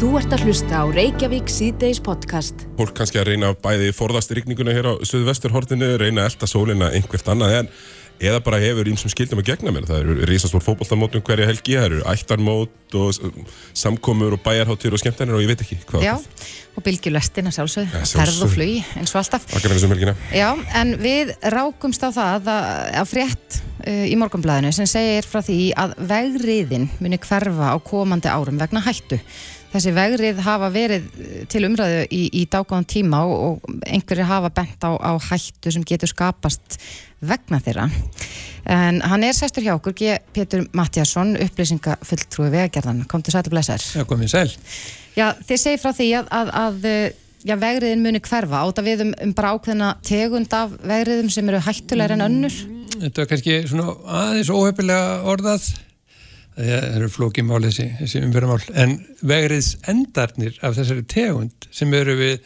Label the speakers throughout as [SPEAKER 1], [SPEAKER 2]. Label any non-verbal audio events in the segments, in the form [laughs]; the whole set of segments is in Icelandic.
[SPEAKER 1] Þú ert að hlusta á Reykjavík síðdeis podcast.
[SPEAKER 2] Fólk kannski að reyna bæði forðast rigninguna hér á söðu-vesturhortinu, reyna að elda sólina einhvert annað en eða bara hefur ímsum skildum að gegna mér. Það eru risastór fókbóltamótum hverja helgi, það eru ættarmót og samkomur og bæjarháttir og skemmtennir og ég veit ekki hvað.
[SPEAKER 3] Já, og bylgjulestin að sjálfsögðu,
[SPEAKER 2] Ja,
[SPEAKER 3] ferð og flug eins og alltaf.
[SPEAKER 2] Akkar þessum helgina.
[SPEAKER 3] Já, en við rákumst á það að, að frétt uh, í morgunblæðinu sem segir frá því að vegriðin muni hverfa á komandi árum vegna hættu. Þessi vegrið hafa verið eh, til umræðu í, í dágáðan tíma og, og einhverjir hafa bent á, á hættu sem getur skapast vegna þeirra. En hann er sestur hjá okkur, G. Pétur Mattiasson, upplýsingafulltrúi vegagerðan. Kom til sæti blessaður.
[SPEAKER 4] Já, komið sæl.
[SPEAKER 3] Já, þið segir frá því að, að, að eh, já, vegriðin muni hverfa áta við um, um bara ákveðna tegund af vegriðum sem eru hættulegar en önnur
[SPEAKER 4] Þetta var kannski svona aðeins óhefilega orðað. Það eru flókið mál þessi, þessi umverðamál. En vegriðs endarnir af þessari tegund sem eru við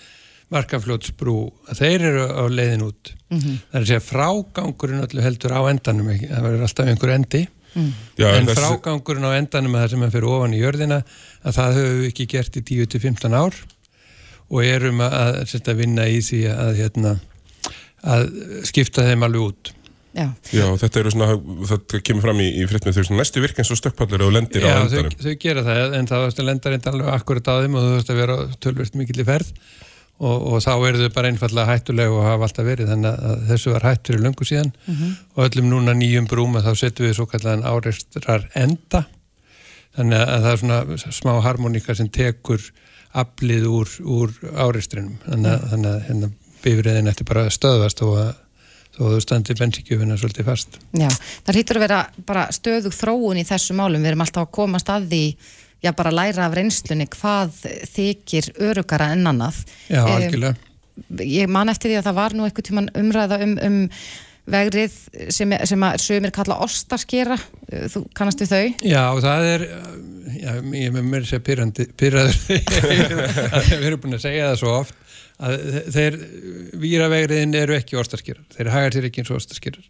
[SPEAKER 4] markafljótsbrú, þeir eru á leiðin út. Það er að segja frágangurinn öllu heldur á endanum ekki. Það verður alltaf einhver endi.
[SPEAKER 2] Já,
[SPEAKER 4] en
[SPEAKER 2] þessi-
[SPEAKER 4] frágangurinn á endanum að það sem að fyrir ofan í jörðina að það höfum við ekki gert í 10-15 ár og erum að, að, að, að vinna í því að, hérna, að skipta þeim alveg út.
[SPEAKER 3] Já,
[SPEAKER 2] Já, þetta eru svona, þetta kemur fram í, í fréttum þau eru svona næstu virkinn svo stökkpallur og lendir á
[SPEAKER 4] Já, þau, þau gera það en þá þarfst að lenda reynda alveg akkurat á þeim og þú þarfst að vera tölvist mikill í ferð. Og, og þá eru þau bara einfallega hættulega og hafa alltaf verið þannig að þessu var hættur í löngu síðan. Og öllum núna nýjum brúma þá setjum við svo kallan áreistrar enda. Þannig að það er svona smá harmoníka sem tekur aflið úr, úr áreistrinum þannig að, þannig að hérna, bifriðin eftir bara stöðvast og að þó að þú standir bensíkjöfuna svolítið fast.
[SPEAKER 3] já, það hýttur að vera bara stöðug þróun í þessu málum við erum alltaf að koma að því já, bara læra af reynslunni hvað þykir örugara en annað
[SPEAKER 4] Já, algjörlega.
[SPEAKER 3] Ég man eftir því að það var nú eitthvað tíman umræða um, um vegrið sem, sem að sögumir kalla ostaskera þú kannast við þau
[SPEAKER 4] Já, það er, já, ég er með mér pyrrandi, pyrraður, [laughs] við erum búin að segja það svo oft, að þeir, víravegriðin eru ekki ostaskýrar, þeir hagar sér ekki eins og ostaskýrar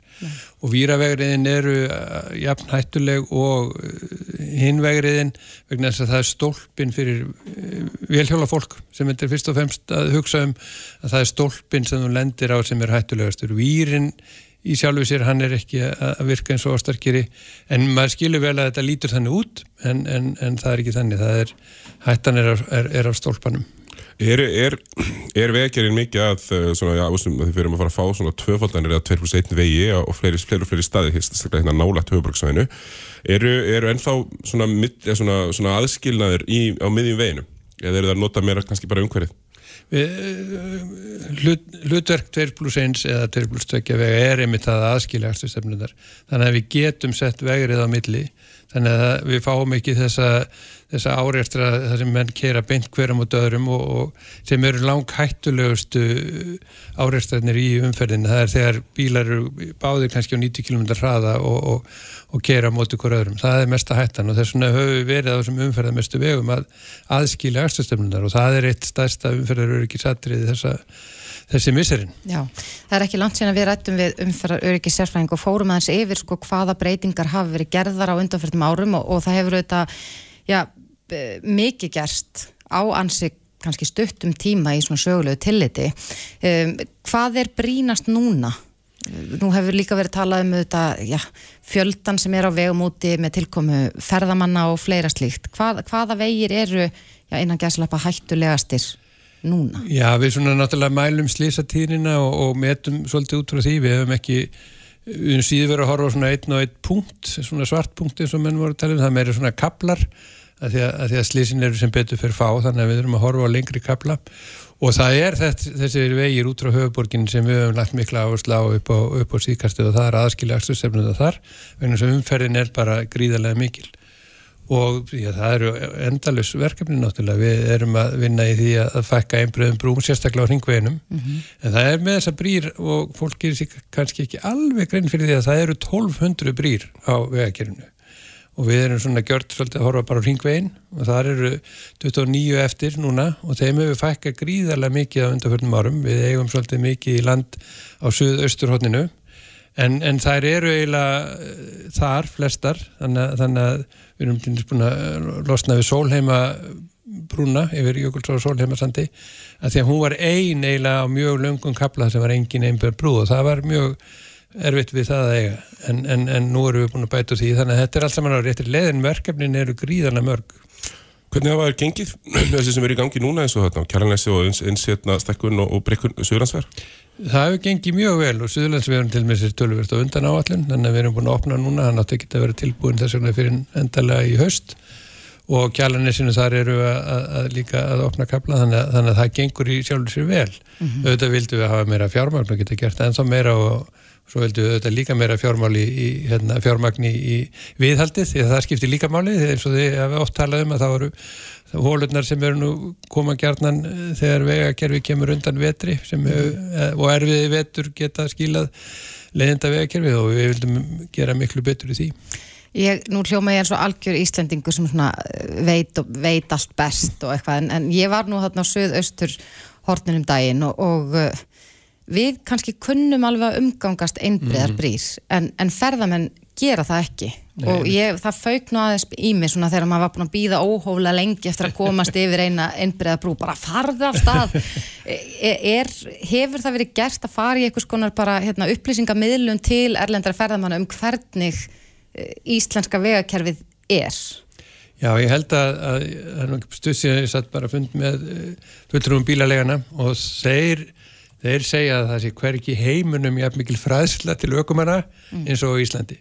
[SPEAKER 4] og víravegriðin eru uh, jafn hættuleg og uh, hinvegriðin vegna þess að það er stólpin fyrir uh, velhjóla fólk sem þetta er fyrst og fremst að hugsa um að það er stólpin sem þú lendir á sem er hættulegastur. Vírin í sjálfu sér, hann er ekki að virka eins og ástarkiri, en maður skilur vel að þetta lítur þannig út, en, en, en það er ekki þannig, það er, hættan er, er, er af stólpanum.
[SPEAKER 2] Er, er, er vegagerinn mikið að uh, svona, já, þið fyrir að fara að fá svona tvöfaldanir eða 2 plus 1 vegi og fleiri, fleiri og fleiri staði, hérna hérna nálægt höfuborgsvæðinu, eru, eru ennþá svona, svona, svona aðskilnaður í, á miðjum veginu? Eða eru það að nota meira kannski bara umhverfið?
[SPEAKER 4] Eh, hlut, hlutverk 2 plus 1 eða 2 plus 2 vega er einmitt það aðskilja. Þannig að við getum sett vegrið á milli, þannig að við fáum ekki þessa, þessa áreistra þar sem menn keira beint hverjum og döðrum og, og sem eru lang hættulegustu áreistrarnir í umferðinu. Það er þegar bílar eru báðir kannski á 90 km hraða og, og, og keira móti hver öðrum. Það er mesta hættan og þess vegna höfum við verið á þessum umferðamestu vegum að aðskilja aðstöðstöfnunar og það er eitt stærsta umferðaröryggisatriði þessa þessi misserinn.
[SPEAKER 3] Já, það er ekki langt síðan að við rættum við umferðar öryggi sérfræðing og fórum aðeins yfir sko hvaða breytingar hafi verið gerðar á undanfjörðum árum og, og það hefur auðvitað, já, b- mikið gerst á ansi kannski stuttum tíma í svona sögulegu tilliti. Um, hvað er brínast núna? Nú hefur líka verið talað um þetta, já, fjöldan sem er á vegum úti með tilkomu ferðamanna og fleira slíkt. Hvað, hvaða vegir eru, já, innan gæslappa hættulegastir núna?
[SPEAKER 4] Já, við svona náttúrulega mælum slísatíðina og, og metum svolítið út frá því. Við hefum ekki, við höfum síður verið að horfa svona einn og einn punkt, svona svart punkt eins og menn voru að tala um, það meiri svona kaplar að því að, að, að slísin eru sem betur fyrir fá þannig að við erum að horfa á lengri kapla og það er þess, þessi vegir út frá höfuborgin sem við höfum lagt mikla áherslu á upp á, á síðkastu og það er aðskilja aðstöðsefnum þar, vegna þess að umferðin er bara gríðarlega mikil og já, það eru endalus verkefni náttúrulega, við erum að vinna í því að fækka einbröðum brúm, sérstaklega á hringveginum, en það er með þessa brýr og fólk gerir sér kannski ekki alveg grein fyrir því að það eru 1200 brýr á vegakerinu og við erum svona gjört svolítið að horfa bara á hringvegin og það eru 29 eftir núna. Og þeim hefur fækka gríðarlega mikið á undarförnum árum, við eigum svolítið mikið í land á suðausturhóttninu en, en þær eru eiginlega eh, þar flestar þannig, þannig að við erum til dæmis búin að losna við sólheima brúna yfir Jökulsá og Sólheimarsandi að því að hún var ein eiginlega á mjög löngum kapla sem var engin einbjörn brú og það var mjög erfitt við það að eiga. En, en, en nú erum við búin að bæta því þannig að þetta er allt saman á réttir leðin verkefnin eru gríðarlega mörg
[SPEAKER 2] Hvernig hafa þær gengið [clears throat] þessi sem eru í gangi núna eins og þarna, Kjarlanesi og eins, eins hérna stekkun og, og brekkun Suðurlandsverð?
[SPEAKER 4] Það hefur gengið mjög vel og Suðurlandsverðin til með sér tölvist á undan áallin þannig að við erum búin að opna núna, þannig að þetta geta verið tilbúin þess vegna fyrir endalega í haust og Kjarlanesinu þar eru að, að, að líka að opna kapla þannig að, þannig að það gengur í sjálfur sér vel mm -hmm. auðvitað vildum við hafa meira fjármagn og geta gert ennþá meira og svo vildum við auðvitað líka meira fjármál í, hérna, fjármagn í, viðhaldið því að það skiptir líka máli eins og þið hafa oft talað um að það voru hólurnar sem eru nú koma gjarnan þegar vegakerfi kemur undan vetri sem, og erfiði vetur geta skilað leiðinda vegakerfi og við vildum gera miklu betur í því.
[SPEAKER 3] Ég, nú hljóma ég eins og algjör Íslendingu sem veit, veit allt best og eitthvað, en, en ég var nú þarna á söð-austur horninum daginn og, og við kannski kunnum alveg að umgangast einbriðar mhm. brýr, en, en ferðamenn gera það ekki Nei. og ég, það fauk nú aðeins í mig svona þegar maður var búin að býða óhóflega lengi eftir að komast [laughs] yfir eina einbriða brú, bara farða af stað [laughs] e, er, hefur það verið gert að fara í einhvers konar bara hérna, upplýsingamidlun til erlendara ferðamanna um hvernig íslenska vegakerfið er?
[SPEAKER 4] Já, ég held að, að, að stuðsíðan ég satt bara að fund með fulltrúum bílalegana og þeir, þeir segja að það sé hver ekki heimunum jafn mikil fræðsla til aukumanna mm. eins og Íslandi.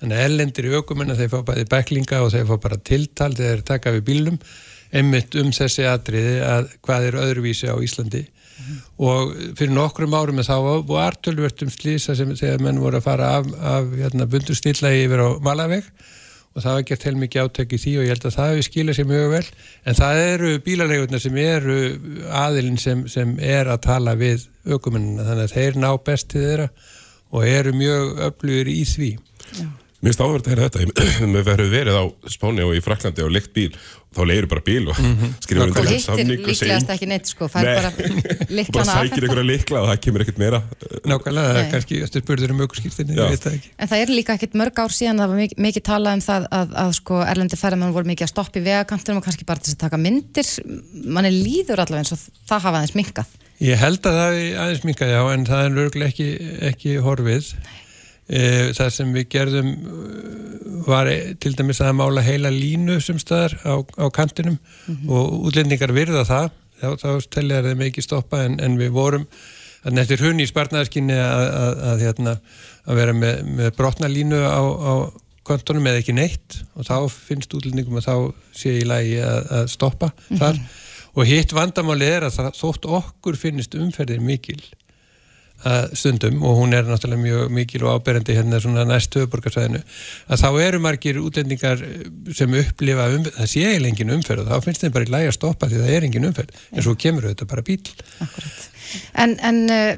[SPEAKER 4] Þannig að ellendir í aukumanna þeir fá bæði beklinga og þeir fá bara tiltal þegar þeir taka við bílum einmitt um þessi atriði að hvað er öðruvísi á Íslandi mm. og fyrir nokkrum árum þá var tölvörtum slísa sem þegar menn voru að fara af, af hérna, bundustillagi yfir á Malaveg og það var gert heilmikið átök í því og ég held að það hefur skilað sér mjög vel. En það eru bílalegurnar sem eru aðilinn sem, sem er að tala við aukumennina þannig að þeir ná best til þeirra og eru mjög öflugur í því. Já.
[SPEAKER 2] Mér hérna þetta, við verðum [clears throat] verið á Spáni og í Fraklandi og leikt bíl þá leiður bara bíl og mm -hmm. skrifur
[SPEAKER 3] undir það samning og segir. Líklegast ekki neitt sko, það er bara [laughs]
[SPEAKER 2] líklana bara sækir einhverja líkla og það kemur ekkert meira.
[SPEAKER 4] Nákvæmlega, það er kannski eftir spurður um aukurskýrtinni, ég veit það ekki.
[SPEAKER 3] En það er líka ekkert mörg ár síðan það var mikið, mikið talað um það að, að sko erlendi ferðarmenn voru mikið að stoppa í vegakantunum og kannski bara til að taka myndir, mann er líður allavega eins og það hafa aðeins minkað.
[SPEAKER 4] Ég held að það aðeins minkað, já, en það er það sem við gerðum eh, var til dæmis að mála heila línu sem staðar á, á kantinum mm -hmm. og útlendingar virða það þá, þá teljar þeim ekki stoppa en, en við vorum að nettir hunni í spartnaðarskinni að, að, að, hérna, að vera með, með brotna línu á, á kontunum eða ekki neitt og þá finnst útlendingum að þá sé í lagi að stoppa mm -hmm. þar og hitt vandamáli er að það, þótt okkur finnist umferðir mikil stundum og hún er náttúrulega mjög mikil og áberandi hérna svona næst höfuborgarsvæðinu að þá eru margir útlendingar sem upplifa, um, það sé eiginlega engin umferð og þá finnst þeim bara í læg að stoppa því það er engin umferð en svo kemur þetta bara bíl
[SPEAKER 3] Akkurat. En, en uh,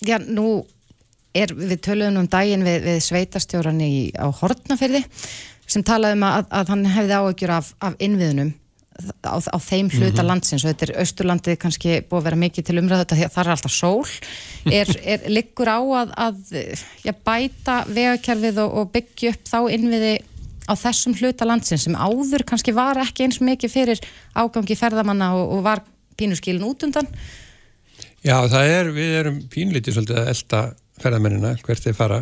[SPEAKER 3] já, nú er við töluðum um daginn við, við sveitarstjóran í, á Hortnaferði sem talaði um að, að hann hefði áökjur af, af innviðunum á, á þeim hluta mm -hmm. landsins. Og þetta er Östurlandið kannski búið að vera mikið til umræðu þetta þar er alltaf sól. [laughs] Er, er liggur á að, að já, bæta vegakerfið og, og byggja upp þá innviði á þessum hluta landsins sem áður kannski var ekki eins mikið fyrir ágangi ferðamanna og, og var pínuskílin út undan?
[SPEAKER 4] Já það er, við erum pínlítið svolítið að elda ferðamennina hvert þeir fara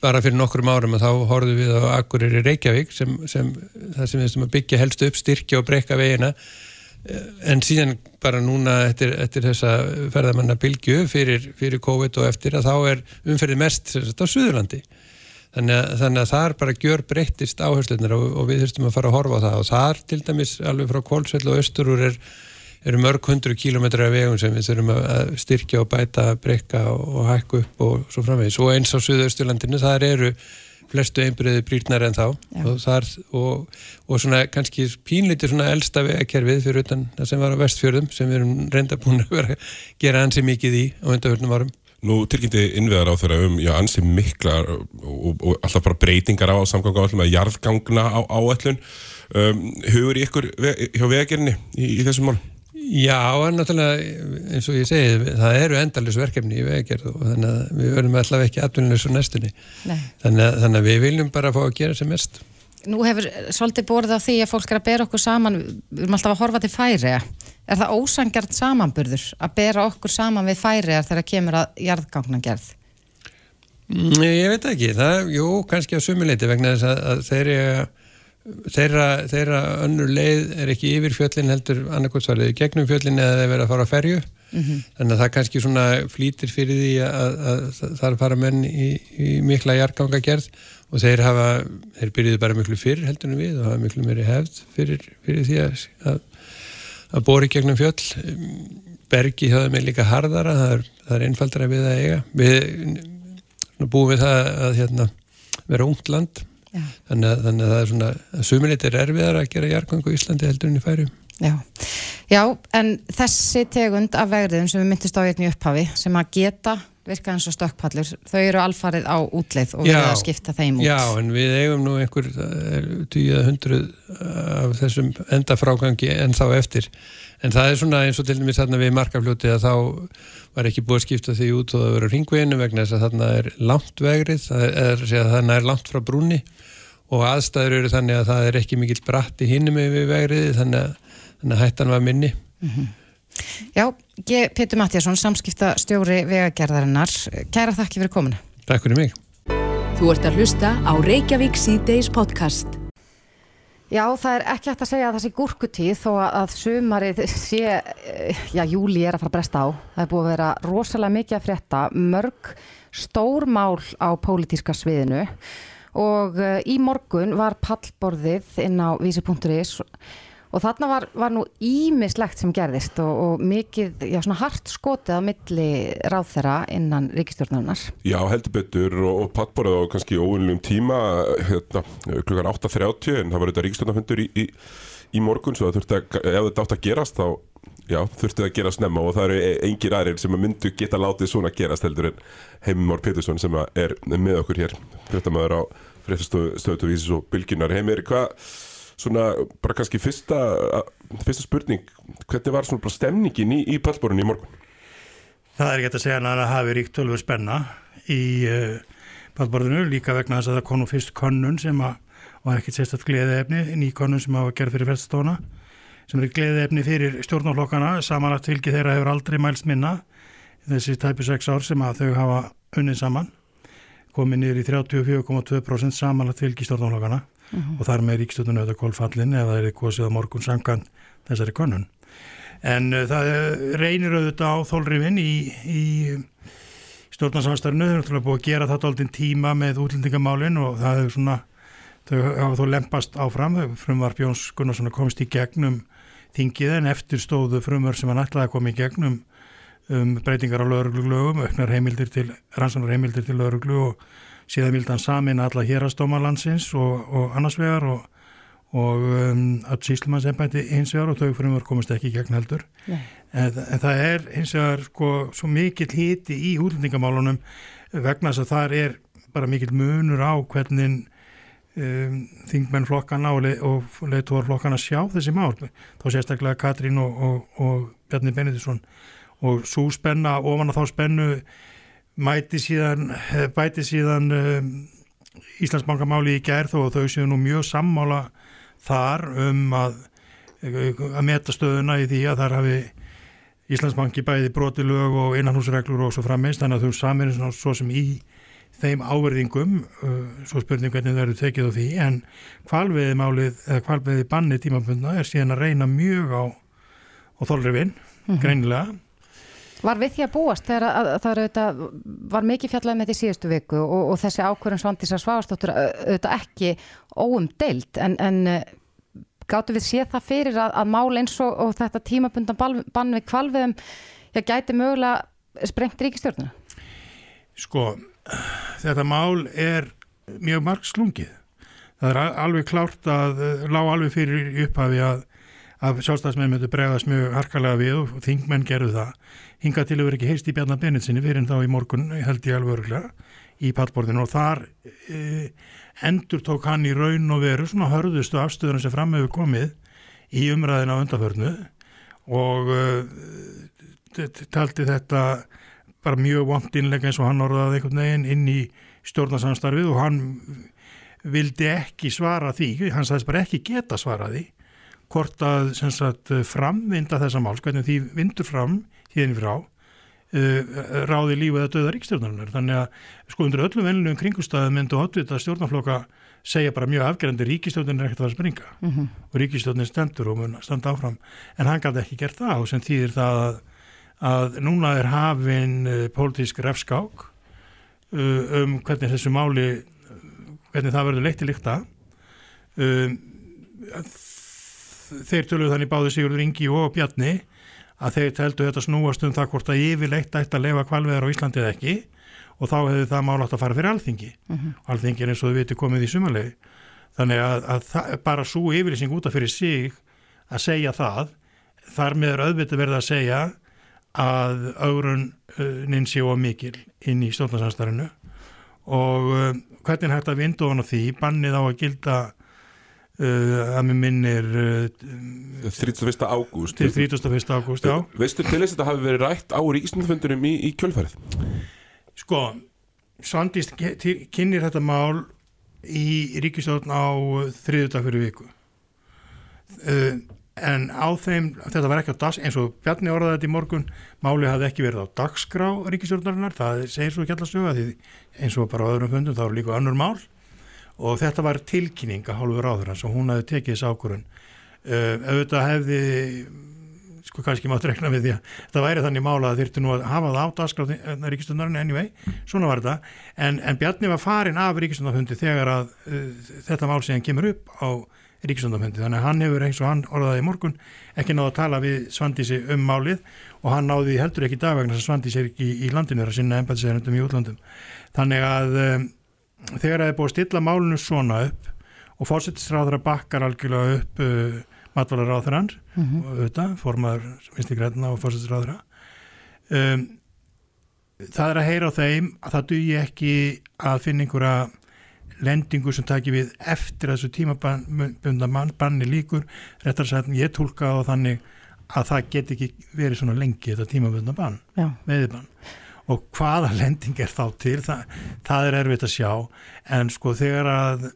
[SPEAKER 4] bara fyrir nokkrum árum og þá horfum við á Akureyri Reykjavík sem, sem það sem við sem að byggja helst upp styrkja og breyka vegina. Eh, en síðan bara núna eftir, eftir þessa ferðamanna bylgu fyrir, fyrir COVID og eftir að þá er umferðið mest sagt, á Suðurlandi. Þannig að, þannig að það er bara gjör breyttist áherslunar og, og við þurftum að fara að horfa á það. Og þar til dæmis alveg frá Kólsveld og Östurúr er eru mörg hundru kílometra af vegum sem við þurfum að styrkja og bæta, breyka og hækku upp og svo framvegis og eins á Suðausturlandinu þar eru flestu einbreyði brýrnar en þá og, þar, og, og svona kannski pínlítið svona elsta vegakerfið fyrir utan það sem var á vestfjörðum sem við erum reynda búin að vera að gera ansi mikið í á undarhörnum árum.
[SPEAKER 2] Nú tilkynnti innviðar á þeirra um já, ansi mikla og, og alltaf bara breytingar á samganga á allum að jarðgangna á áallun um, hugur í ykkur hjá vegagerni í, í þessum mál?
[SPEAKER 4] Já, en náttúrulega eins og ég segi, það eru endalus verkefni í vegagerð og þannig að við verðum alltaf ekki atvinnulegs á næstunni. Þannig að, þannig að við viljum bara fá að gera sem mest.
[SPEAKER 3] Nú hefur svolítið borðið á því að fólk er að bera okkur saman, við erum alltaf að horfa til færi er það ósangjart samanburður að bera okkur saman við færi þegar kemur að jarðgangnagerð?
[SPEAKER 4] Mm, ég veit ekki, það, jú, kannski á sumuleiti vegna þess að, að þeirri þeirra, þeirra önnur leið er ekki yfir fjöllin heldur annarkottsvarðið gegnum fjöllin eða þeir verða að fara að ferju. Mm -hmm. þannig að það kannski svona flýtir fyrir því að, að, að er fara menn í, í mikla jargangagerð og þeir hafa, þeir byrjuði bara miklu fyrr heldur en við og hafa miklu meiri hefð fyrir, fyrir því að að bóri gegnum fjöll. Bergi höfðu mig líka hardara það er, það er einfaldara við að eiga. Við búum við það að hérna, vera ungt land þannig að, þannig að það er svona suminleitt er erfiðar að gera jargangu í Íslandi heldur en í færi
[SPEAKER 3] Já. Já, en þessi tegund af vegriðum sem við myndist á einni upphafi sem að geta virka eins og stökkpallur, þau eru alfarið á útleið og við erum að skipta þeim út.
[SPEAKER 4] Já, en við eigum nú einhver 10-100 af þessum endafrágangi en þá eftir en það er svona eins og til dæmis þarna við markafljóti að þá var ekki búið að skipta því út og það verður ringveginu vegna þess að þarna er langt vegrið það er, þarna er langt frá brúni og aðstæður eru þannig að það er ekki mikill bratt í hinnum við vegrið þannig að, þannig að hættan var minni mm -hmm.
[SPEAKER 3] Já, Petur Mattiasson, samskipta stjóri vegagerðarinnar. Kæra þakki fyrir kominu.
[SPEAKER 4] Takk fyrir mig.
[SPEAKER 1] Þú ert að hlusta á Reykjavík C-Days podcast.
[SPEAKER 3] Já, það er ekki hægt að segja að það sé gúrkutíð þó að sumarið sé, já, júli er að fara að bresta á. Það er búið að vera rosalega mikið að frétta, mörg stór mál á pólitíska sviðinu og eh, í morgun var pallborðið inn á vísi.is og og þarna var, var nú ímislegt sem gerðist og, og mikið, já svona hart skotið á milli ráð þeirra innan ríkistjórnarinnar.
[SPEAKER 2] Já heldur betur og, og pattborðið á kannski óunlum tíma hérna, klukkan 8.30 en það var þetta ríkistjórnafundur í, í, í morgun svo að þurfti að, ef þetta átt að gerast þá já, þurfti það að gera snemma og það eru e, engin aðrir sem að myndu geta látið svona gerast heldur en Heimir Pétursson sem er með okkur hér, fréttamaður á fréttastöðu vísis og bylginar. Heimir, hvað svona bara kannski fyrsta, fyrsta spurning hvernig var svona bara stemningin í, í pallborunni í morgun?
[SPEAKER 5] Það er ekki að segja að það hafi ríkt tölver spenna í uh, pallborunnu líka vegna þess að það kom nú fyrst konnun sem að, og ekkert sérstaklega gleðiðefni ný konnun sem hafa gerð fyrir felstóna sem er gleðiðefni fyrir stjórnáflokkana samanlagt fylgi þeirra hefur aldrei mælst minna þessi tæpu 6 ár sem að þau hafa unnið saman komið niður í 34,2% samanlagt fylgi stjórnáflokkana uh -huh. og þar með ríkstjóðun auðvitað kólfallin eða er kosið á morgun sangan þessari konun. En uh, það eh, reynir auðvitað á þólrifin í, í stjórnarsamstarfinu, þau eru náttúrulega búið að gera þetta aldrei tíma með útlendingamálin og það er svona, þau hafa þó lempast áfram, frumvar Bjóns Gunnarsson komist í gegnum þingið en eftir stóðu frumvar sem hann ætlaði að koma í gegnum um breytingar á lögurglugum, auknar heimildir til, rannsónar heimildir til lögurglu og síðan vildi hann samin alla hérastómarlandsins og, og annars vegar og, og um, að síslumanns ennbæti hins vegar og þau að komast ekki í gegn heldur. En, en það er hins vegar sko svo mikill hiti í útlendingamálunum vegna þess að það er bara mikill munur á hvernig um, þingmenn flokkana og, le, og leiðtóðar flokkana sjá þessi mál. Þá sérstaklega Katrín og Bjarni Benedisson og svo spenna ofan að þá spennu mæti síðan, eh, bæti síðan um, Íslandsbankamáli í gerð og þau séu nú mjög sammála þar um að, að meta stöðuna í því að þar hafi Íslandsbanki bæði broti lög og innanhúsreglur og svo frammeins þannig að þau samin svo sem í þeim áverðingum, uh, svo spurning hvernig þau eru tekið á því en kvalveði málið, eða kvalveði banni tímafundna er síðan að reyna mjög á, á þólrifin, mm -hmm. greinilega
[SPEAKER 3] Var við því að búast þegar að, að það auðvitað, var mikið fjallað með því síðustu viku og, og þessi ákvörðum Svandísar Svavastóttur auðvitað ekki óumdeilt en, en gáttu við séð það fyrir að, að mál eins og, og þetta tímabundan bann við kvalviðum já, gæti mögulega sprengt ríkistjórnuna?
[SPEAKER 5] Sko, þetta mál er mjög marg slungið. Það er alveg klárt að, lág alveg fyrir upphafi að að sjálfstæðismenn myndu bregðast mjög harkalega við og þingmenn gerðu það. Hinga til að vera ekki heist í Bjarnar Benitsinni fyrir en þá í morgun held ég alveg örglega í pallborðinu. Og þar e, endur tók hann í raun og veru svona hörðustu afstöðunum sem fram hefur komið í umræðina á undarförnu og e, taldi þetta bara mjög vond innlega eins og hann orðaði einhvern veginn inn í stjórnarsamstarfið og hann vildi ekki svara því, hann sagðist bara ekki geta svara því hvort að sem sagt, framvinda þessa máls, hvernig því vindur fram hérna frá uh, ráði lífið að döða ríkstjórnarinnar þannig að sko undir öllum vennilegum kringustæðum myndu átvita stjórnarflokka segja bara mjög afgerandi ríkistjórnin er ekkert að springa. Mm -hmm. og ríkistjórnin stendur og mun standa áfram. En hann gæti ekki gert það og sem þýðir það að, að núna er hafin uh, pólitísk refskák uh, um hvernig þessu máli hvernig það verður leitt í líkta um, þeir töluðu þannig báði Sigurður Ingi og Bjarni að þeir teldu þetta snúast um það hvort að yfirleitt ætti að lefa kvalveðar á Íslandi eða ekki og þá hefði það málátt að fara fyrir alþingi. Mm -hmm. alþingi er eins og þau viti komið í sumalegi þannig að, að það, bara svo yfirlýsing út af fyrir sig að segja það þar með er auðvitað verið að segja að augrunnin sé á mikil inn í stjórnarsanstarinu og uh, hvernig hægt að vindu hann á því? Bannið á að gilda að mér minnir
[SPEAKER 2] uh, 31. ágúst
[SPEAKER 5] til 31. ágúst, já
[SPEAKER 2] Veistu til þess að þetta hafi verið rætt á ríkismundfundunum í, í kjölfarið?
[SPEAKER 5] Sko, Svandís kynir þetta mál í ríkistjórn á þriðudag fyrir viku uh, en á þeim þetta var ekki á dags, eins og Bjarni orðaði þetta í morgun máli hafði ekki verið á dagskrá ríkistjórnarinnar, það segir svo ekki allast því eins og bara á öðrum fundum þá er líka önnur mál og þetta var tilkynning að hálfur áður hans og hún hefði tekið þessu ákvörun uh, auðvitað hefði sko kannski mátt rekna við því að þetta væri þannig mála að þurftu nú að hafa það átt aðskráð ríkistundarinn anyway, svona var þetta. En, en Bjarni var farin af ríkistundarfundi þegar að uh, þetta mál sem kemur upp á ríkistundarfundi þannig að hann hefur eins og hann orðaði í morgun ekki náðu að tala við Svandísi um málið og hann náði heldur ekki dagvegna sem Svandísi er ekki í, landinu þannig að þegar það er búið að stilla málunum svona upp og fórsettisráður að bakkar algjörlega upp uh, matvalarráður hans mm -hmm. og auðvitað, formaður Vinsti Græna og fórsettisráður um, það er að heyra á þeim að það duði ekki að finna einhverja lendingu sem takir við eftir þessu tímabunda banni líkur réttar að segja ég tólka á þannig að það get ekki verið svona lengi þetta tímabunda bann, veðibann og hvaða lending er þá til? Það, það er erfitt að sjá. En sko þegar að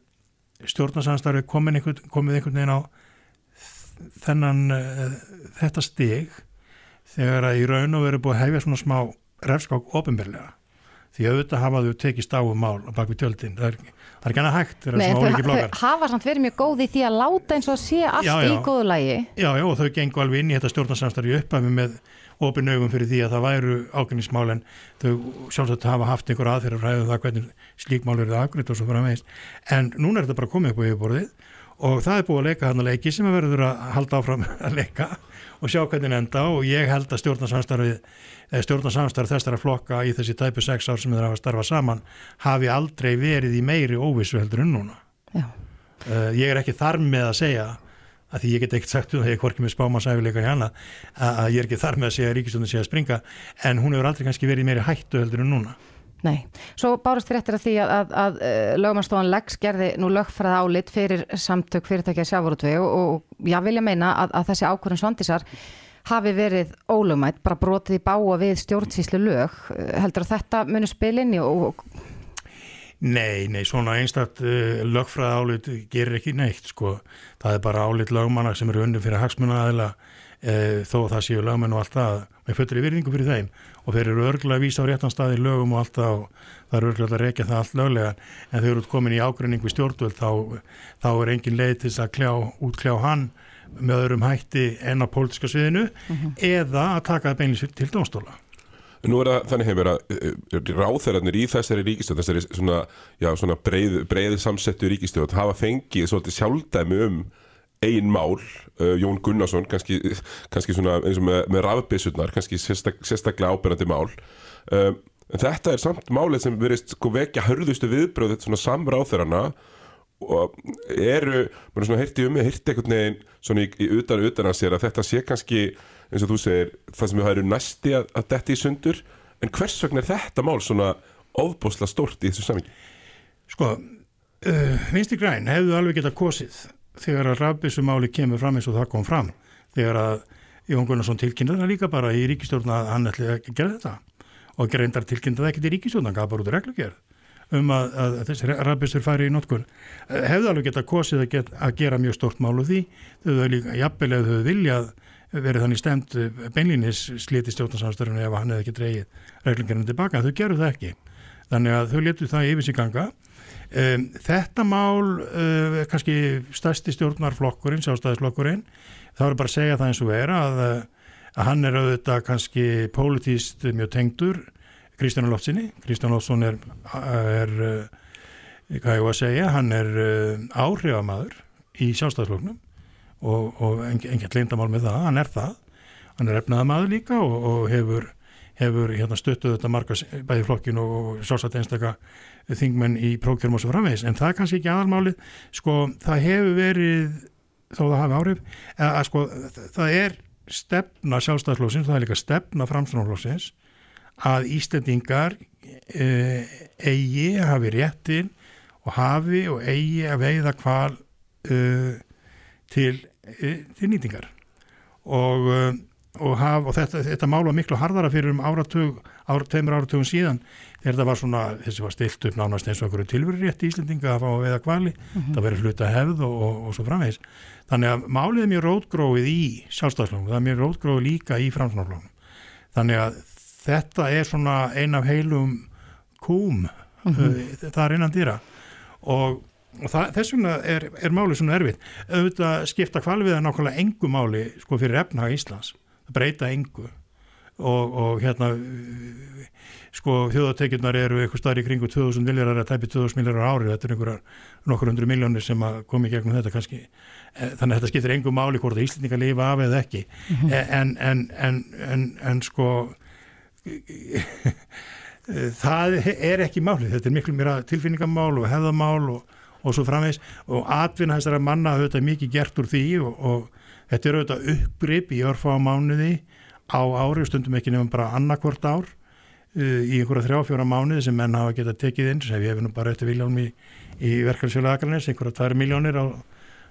[SPEAKER 5] stjórnarsamstarfi komið einhvern, veginn á þennan uh, þetta stig þegar að í raun og veru búið að hefja svona smá refskák ofinberlega því auðvitað hafaðu tekist á um mál á bakvið tjöldin, það er, það er ekki hana hægt
[SPEAKER 3] þau hafa samt verið mjög góði því að láta eins og sé allt já, já. í góðu lægi
[SPEAKER 5] Já, já, og þau gengur alveg inn í þetta stjórnarsamstarfi uppæmi með ofin augum fyrir því að það væru ágænismál en þau sjálfsagt hafa haft einhver aðferð ræðu um það hvernig slíkmál eru það aðgriðt og svo fyrir að meist en núna er þetta bara komið upp á yfirborðið og það er búið að leika hann að leiki sem að verður að halda áfram [laughs] að leika og sjá hvernig enda og ég held að stjórnarsamstarfið stjórnarsamstarf þessara flokka í þessi tæpu sex ár sem þeir hafa starfað saman hafi aldrei verið í meiri óvissu heldur en núna. Uh, ég er ekki þar með að segja að því ég get ekkert sagt um það, ég er hvorki með spámansæfileika í hana, að ég er ekki þar með að segja að ríkistöndin sé að springa, en hún hefur aldrei kannski verið meiri hættu heldur en núna.
[SPEAKER 3] Nei, svo bárust þér eftir að því að, að, að eh, lögumannstofan Lex gerði nú lögfræða álit fyrir samtök fyrirtækja sjávarútvei og, og ég vilja meina að, að þessi ákvörðun svondisar hafi verið ólögmætt, bara brotið í báa við stjórnsýslu lög, heldur að þetta muni spilinni og,
[SPEAKER 5] Nei, nei, svona einstaktt uh, lögfræða álit gerir ekki neitt sko. Það er bara álit lögmanna sem eru unni fyrir hagsmuna aðila uh, þó það séu lögmenn og allt það með í virðingu fyrir þeim og þeir eru örgulega að vísa á réttan stað í lögum og allt það og það eru örgulega að reykja það allt löglega en þau eru komin í ágrinningu stjórnvöld þá, þá er engin leið til að kljá, útkljá hann með öðrum hætti en á pólitiska sviðinu mhm. -huh. eða að taka það beinlis til dónstóla.
[SPEAKER 2] Nú er það þannig hefur að eh, ráþærarnir í þessari ríkistöð, þessari svona, já, svona breið, breið samsettu ríkistöð hafa fengið svolítið sjálfdæmi um einn mál, uh, Jón Gunnarsson kannski, kannski svona eins og með, með rafbissurnar, kannski sérstak, sérstaklega ábyrgandi mál uh, en þetta er samt málið sem verist sko, vekja hörðustu viðbröð þetta svona samráþærarna og eru, maður svona heyrti um mig, heyrti einhvern veginn svona í, í utan utan að sér að þetta sé kannski eins og þú segir, það sem við hægum næsti að, að detti í sundur, en hvers vegna er þetta mál svona ofbosla stort í þessu samingi?
[SPEAKER 5] Sko, uh, Vinsti Græn hefðu alveg getað kosið þegar að rafbissu máli kemur fram eins og það kom fram, þegar að Jón Gunnarsson tilkynnið það líka bara í ríkistjórna að hann ætli að gera þetta. Og reyndar tilkynnið það ekki til ríkistjórna, hann gaf bara út reglugjörð um að, að þessi rafbissur fari í notkun. Hefðu alveg geta kosið að, get, að gera mjög stort mál úr því. Þau hefðu líka jafnvel ef þau viljað verið þannig stemt beinlínis sliti stjórnarsamstörunum ef hann hefði ekki dreyið reglingarinn tilbaka, þau gerðu það ekki þannig að þau letu það yfir sig ganga. Um, þetta mál uh, kannski stærsti stjórnarflokkurinn sjálfstæðisflokkurinn, þá er bara að segja það eins og er að, að hann er auðvitað kannski pólitíst mjög tengdur Kristján Lóftsinni Kristján Lóftsson er, er hvað ég var að segja, hann er áhrifamadur í sjálfstæðisflokknum og, og enginn lindamál með það, hann er það. Hann er efnaða maður líka og, og hefur, hefur hérna, stöttuð þetta marga bæði flokkin og sjálfsagt einstaka þingmenn í prókjörum og svo framvegis. En það er kannski ekki aðalmáli sko það hefur verið þó það hafi áhrif að, að sko það er stefna sjálfstæðarflóksins, það er líka stefna framstæðarflóksins að Íslandingar e, eigi hafi réttin og hafi og eigi að veiða hval e, til Eh, til nýtingar. Og, eh, og, haf, og þetta, þetta mál var miklu hardara fyrir um áratug, ára, tveimur áratugum síðan þegar þetta var svona, þessi var stilt upp nánast eins og okkur tilveru rétt í Íslendinga að fá að veða kvali, mm -hmm. það verið hluta hefð og, og svo framvegs. Þannig að málið er mjög rótgróið í sjálfstafslónum, það er mjög rótgróið líka í framsnáflónum. Þannig að þetta er svona ein af heilum kúm, mm -hmm. það er einan dýra og og það, þess vegna er, er máli svona erfitt auðvitað skipta kvalviða nákvæmlega engu máli sko fyrir efnaha Íslands breyta engu. Og, og hérna sko þjóðatekjurnar eru eitthvað starf í kringu 2000 miljarar að tæpi 2000 miljarar ári. Þetta er einhverjar nokkur hundru miljónir sem að komi gegnum þetta kannski. E, þannig að þetta skiptir engu máli hvort að Íslandinga lifa af eða ekki. Mm -hmm. en, en, en, en en sko [laughs] það er ekki máli þetta er miklu mér tilfinningamál og hefðamál og og svo framvegs og atvinna þessara manna auðvitað mikið gert úr því og, og þetta er auðvitað uppgrip í örfa á ári og stundum ekki nefnum bara annarkvort ár uh, í einhverja þrjá-fjóra mánuði sem menn hafa getað tekið inn. Sem við hefum bara eftir viljálum í, í verkefnisfjöla Akranes, einhverja 2 miljónir á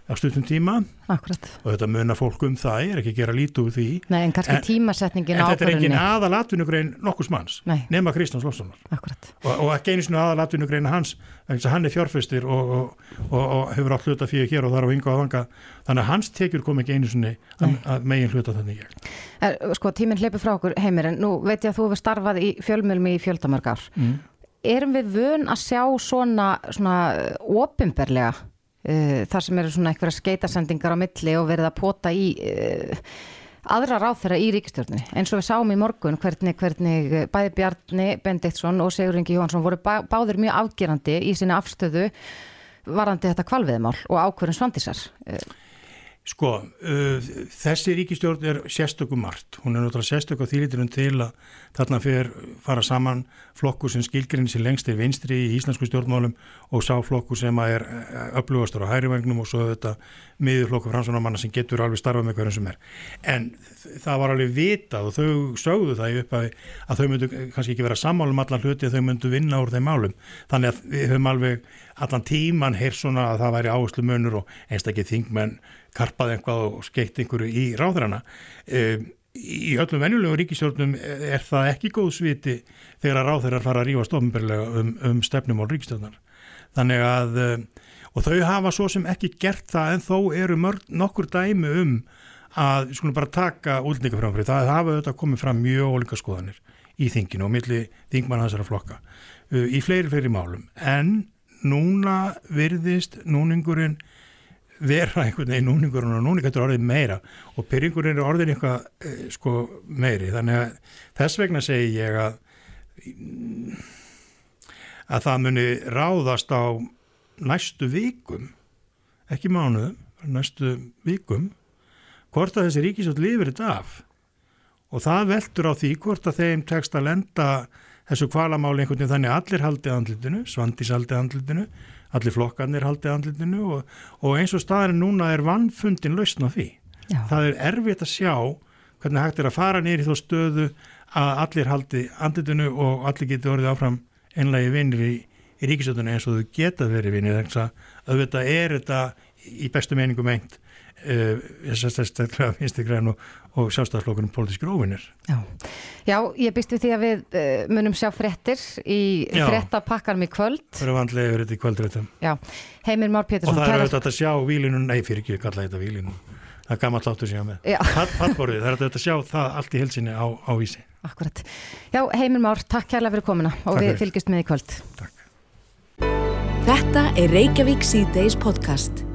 [SPEAKER 5] á stundum tíma.
[SPEAKER 3] Akkurat.
[SPEAKER 5] og þetta munar fólk um það, er ekki að gera lítið úr því.
[SPEAKER 3] Nei, en en,
[SPEAKER 5] En þetta er ekki aðal atvinnugrein nokkus manns
[SPEAKER 3] Nei.
[SPEAKER 5] nema Kristjáns Lofssonar og, og ekki einu sinu aðal atvinnugrein hans hann er fjárfæstir og, og, og hefur átt hluta fyrir hér og þar á ynga og vanga þannig að hans tekjur kom ekki einu sinu að megin hluta þannig
[SPEAKER 3] er, Sko, tíminn hleypur frá okkur heimir en nú veit ég að þú hefur starfað í fjölmjölmi í fjöldamörgar mm. Erum við vön að sjá svona, svona ofinberlega uh, þar sem eru svona eitthvað skeitasendingar á milli og verið að pota í uh, aðra ráð þeirra í ríkistjórnni eins og við sáum í morgun hvernig, hvernig bæði Bjarni Bendiktsson og Sigur Ingi Jóhansson voru bá, báður mjög afgerandi í sinna afstöðu varandi þetta kvalviðmál og ákverðin svandisar
[SPEAKER 5] Sko, uh, þessi ríkistjórn er sérstökum margt. Hún er náttúrulega sérstök á þýliturinn til að þarna fyrir fara saman flokkur sem skilgrinni sér lengst er vinstri í íslensku stjórnmálum og sá flokkur sem er upplúastur á hærivagnum og svo þetta miðurflokkur fransunamanna sem getur alveg starfa með hverjum sem er. En það var alveg vitað og þau sögðu það upp að, að þau myndu kannski ekki vera sammálum allar hluti að þau myndu vinna úr þeim málum. Þannig að við höfum alveg allan tíman heyr svona að það væri áherslu munur og einstaklega þingmenn karpað eitthvað og skeitt einhverju í ráðrana. E, í öllum venjulegu ríkistjórnum er það ekki góð sviti þegar að ráðherrar fara að rífa stofnbyrlega um, um stefnumál ríkistjórnar. Þannig að, e, og þau hafa svo sem ekki gert það en þó eru mörg, nokkur dæmi um að, skulum bara taka útlendingaframfrið, það hafa auðvitað komið fram mjög ólíka skoðanir í þinginu og milli þingmann þessara flokka uh, í fleiri, fleiri málum. En núna virðist núningurinn vera einhvern veginn núningurinn og núning getur orðið meira og pyrringurinn er orðin eitthvað eh, sko meiri. Þannig að þess vegna segi ég að að það muni ráðast á næstu vikum ekki mánuðum, næstu vikum hvort að þessi ríkisjótt lifir þetta af. Og það veldur á því hvort að þeim tekst að lenda þessu kvalamáli einhvern veginn þannig allir haldið andlutinu, Svandís haldið andlutinu allir flokkarnir haldið andlutinu og, og eins og staðarinn núna er vannfundin lausna því. Já. Það er erfitt að sjá hvernig hægt er að fara nýri þó stöðu að allir haldið andlutinu og allir geti orðið áfram einlagi vinnir í, í ríkisöldunni eins og þau geta verið vinnir þannig að auðvitað er þetta í bestu meiningu meint uh, sérstaklega vinstigræn og, og sjálfstæðarflokkunum pólitískir óvinnir.
[SPEAKER 3] Já. Já, ég býst við því að við uh, munum sjá fréttir í
[SPEAKER 5] Já.
[SPEAKER 3] fréttapakkarum í kvöld.
[SPEAKER 5] Það eru vandlega yfir þetta í kvöldréttum.
[SPEAKER 3] Já, Heimir Már
[SPEAKER 5] Og
[SPEAKER 3] Pétursson.
[SPEAKER 5] það er
[SPEAKER 3] kærar-
[SPEAKER 5] auðvitað að sjá vílinu, nei fyrir ekki að kalla þetta vílinu. Það er gammalt áttur síðan með.
[SPEAKER 3] Já.
[SPEAKER 5] Pallborðið, það er auðvitað að sjá það allt í hilsinni á, á vísi.
[SPEAKER 3] Akkurat. Já, Heimir Már, takk kærlega fyrir komuna og
[SPEAKER 5] Takk
[SPEAKER 3] við
[SPEAKER 5] fyrir.
[SPEAKER 3] fylgjumst með í kvöld.
[SPEAKER 1] Þetta er Reykjavík C-Days podcast.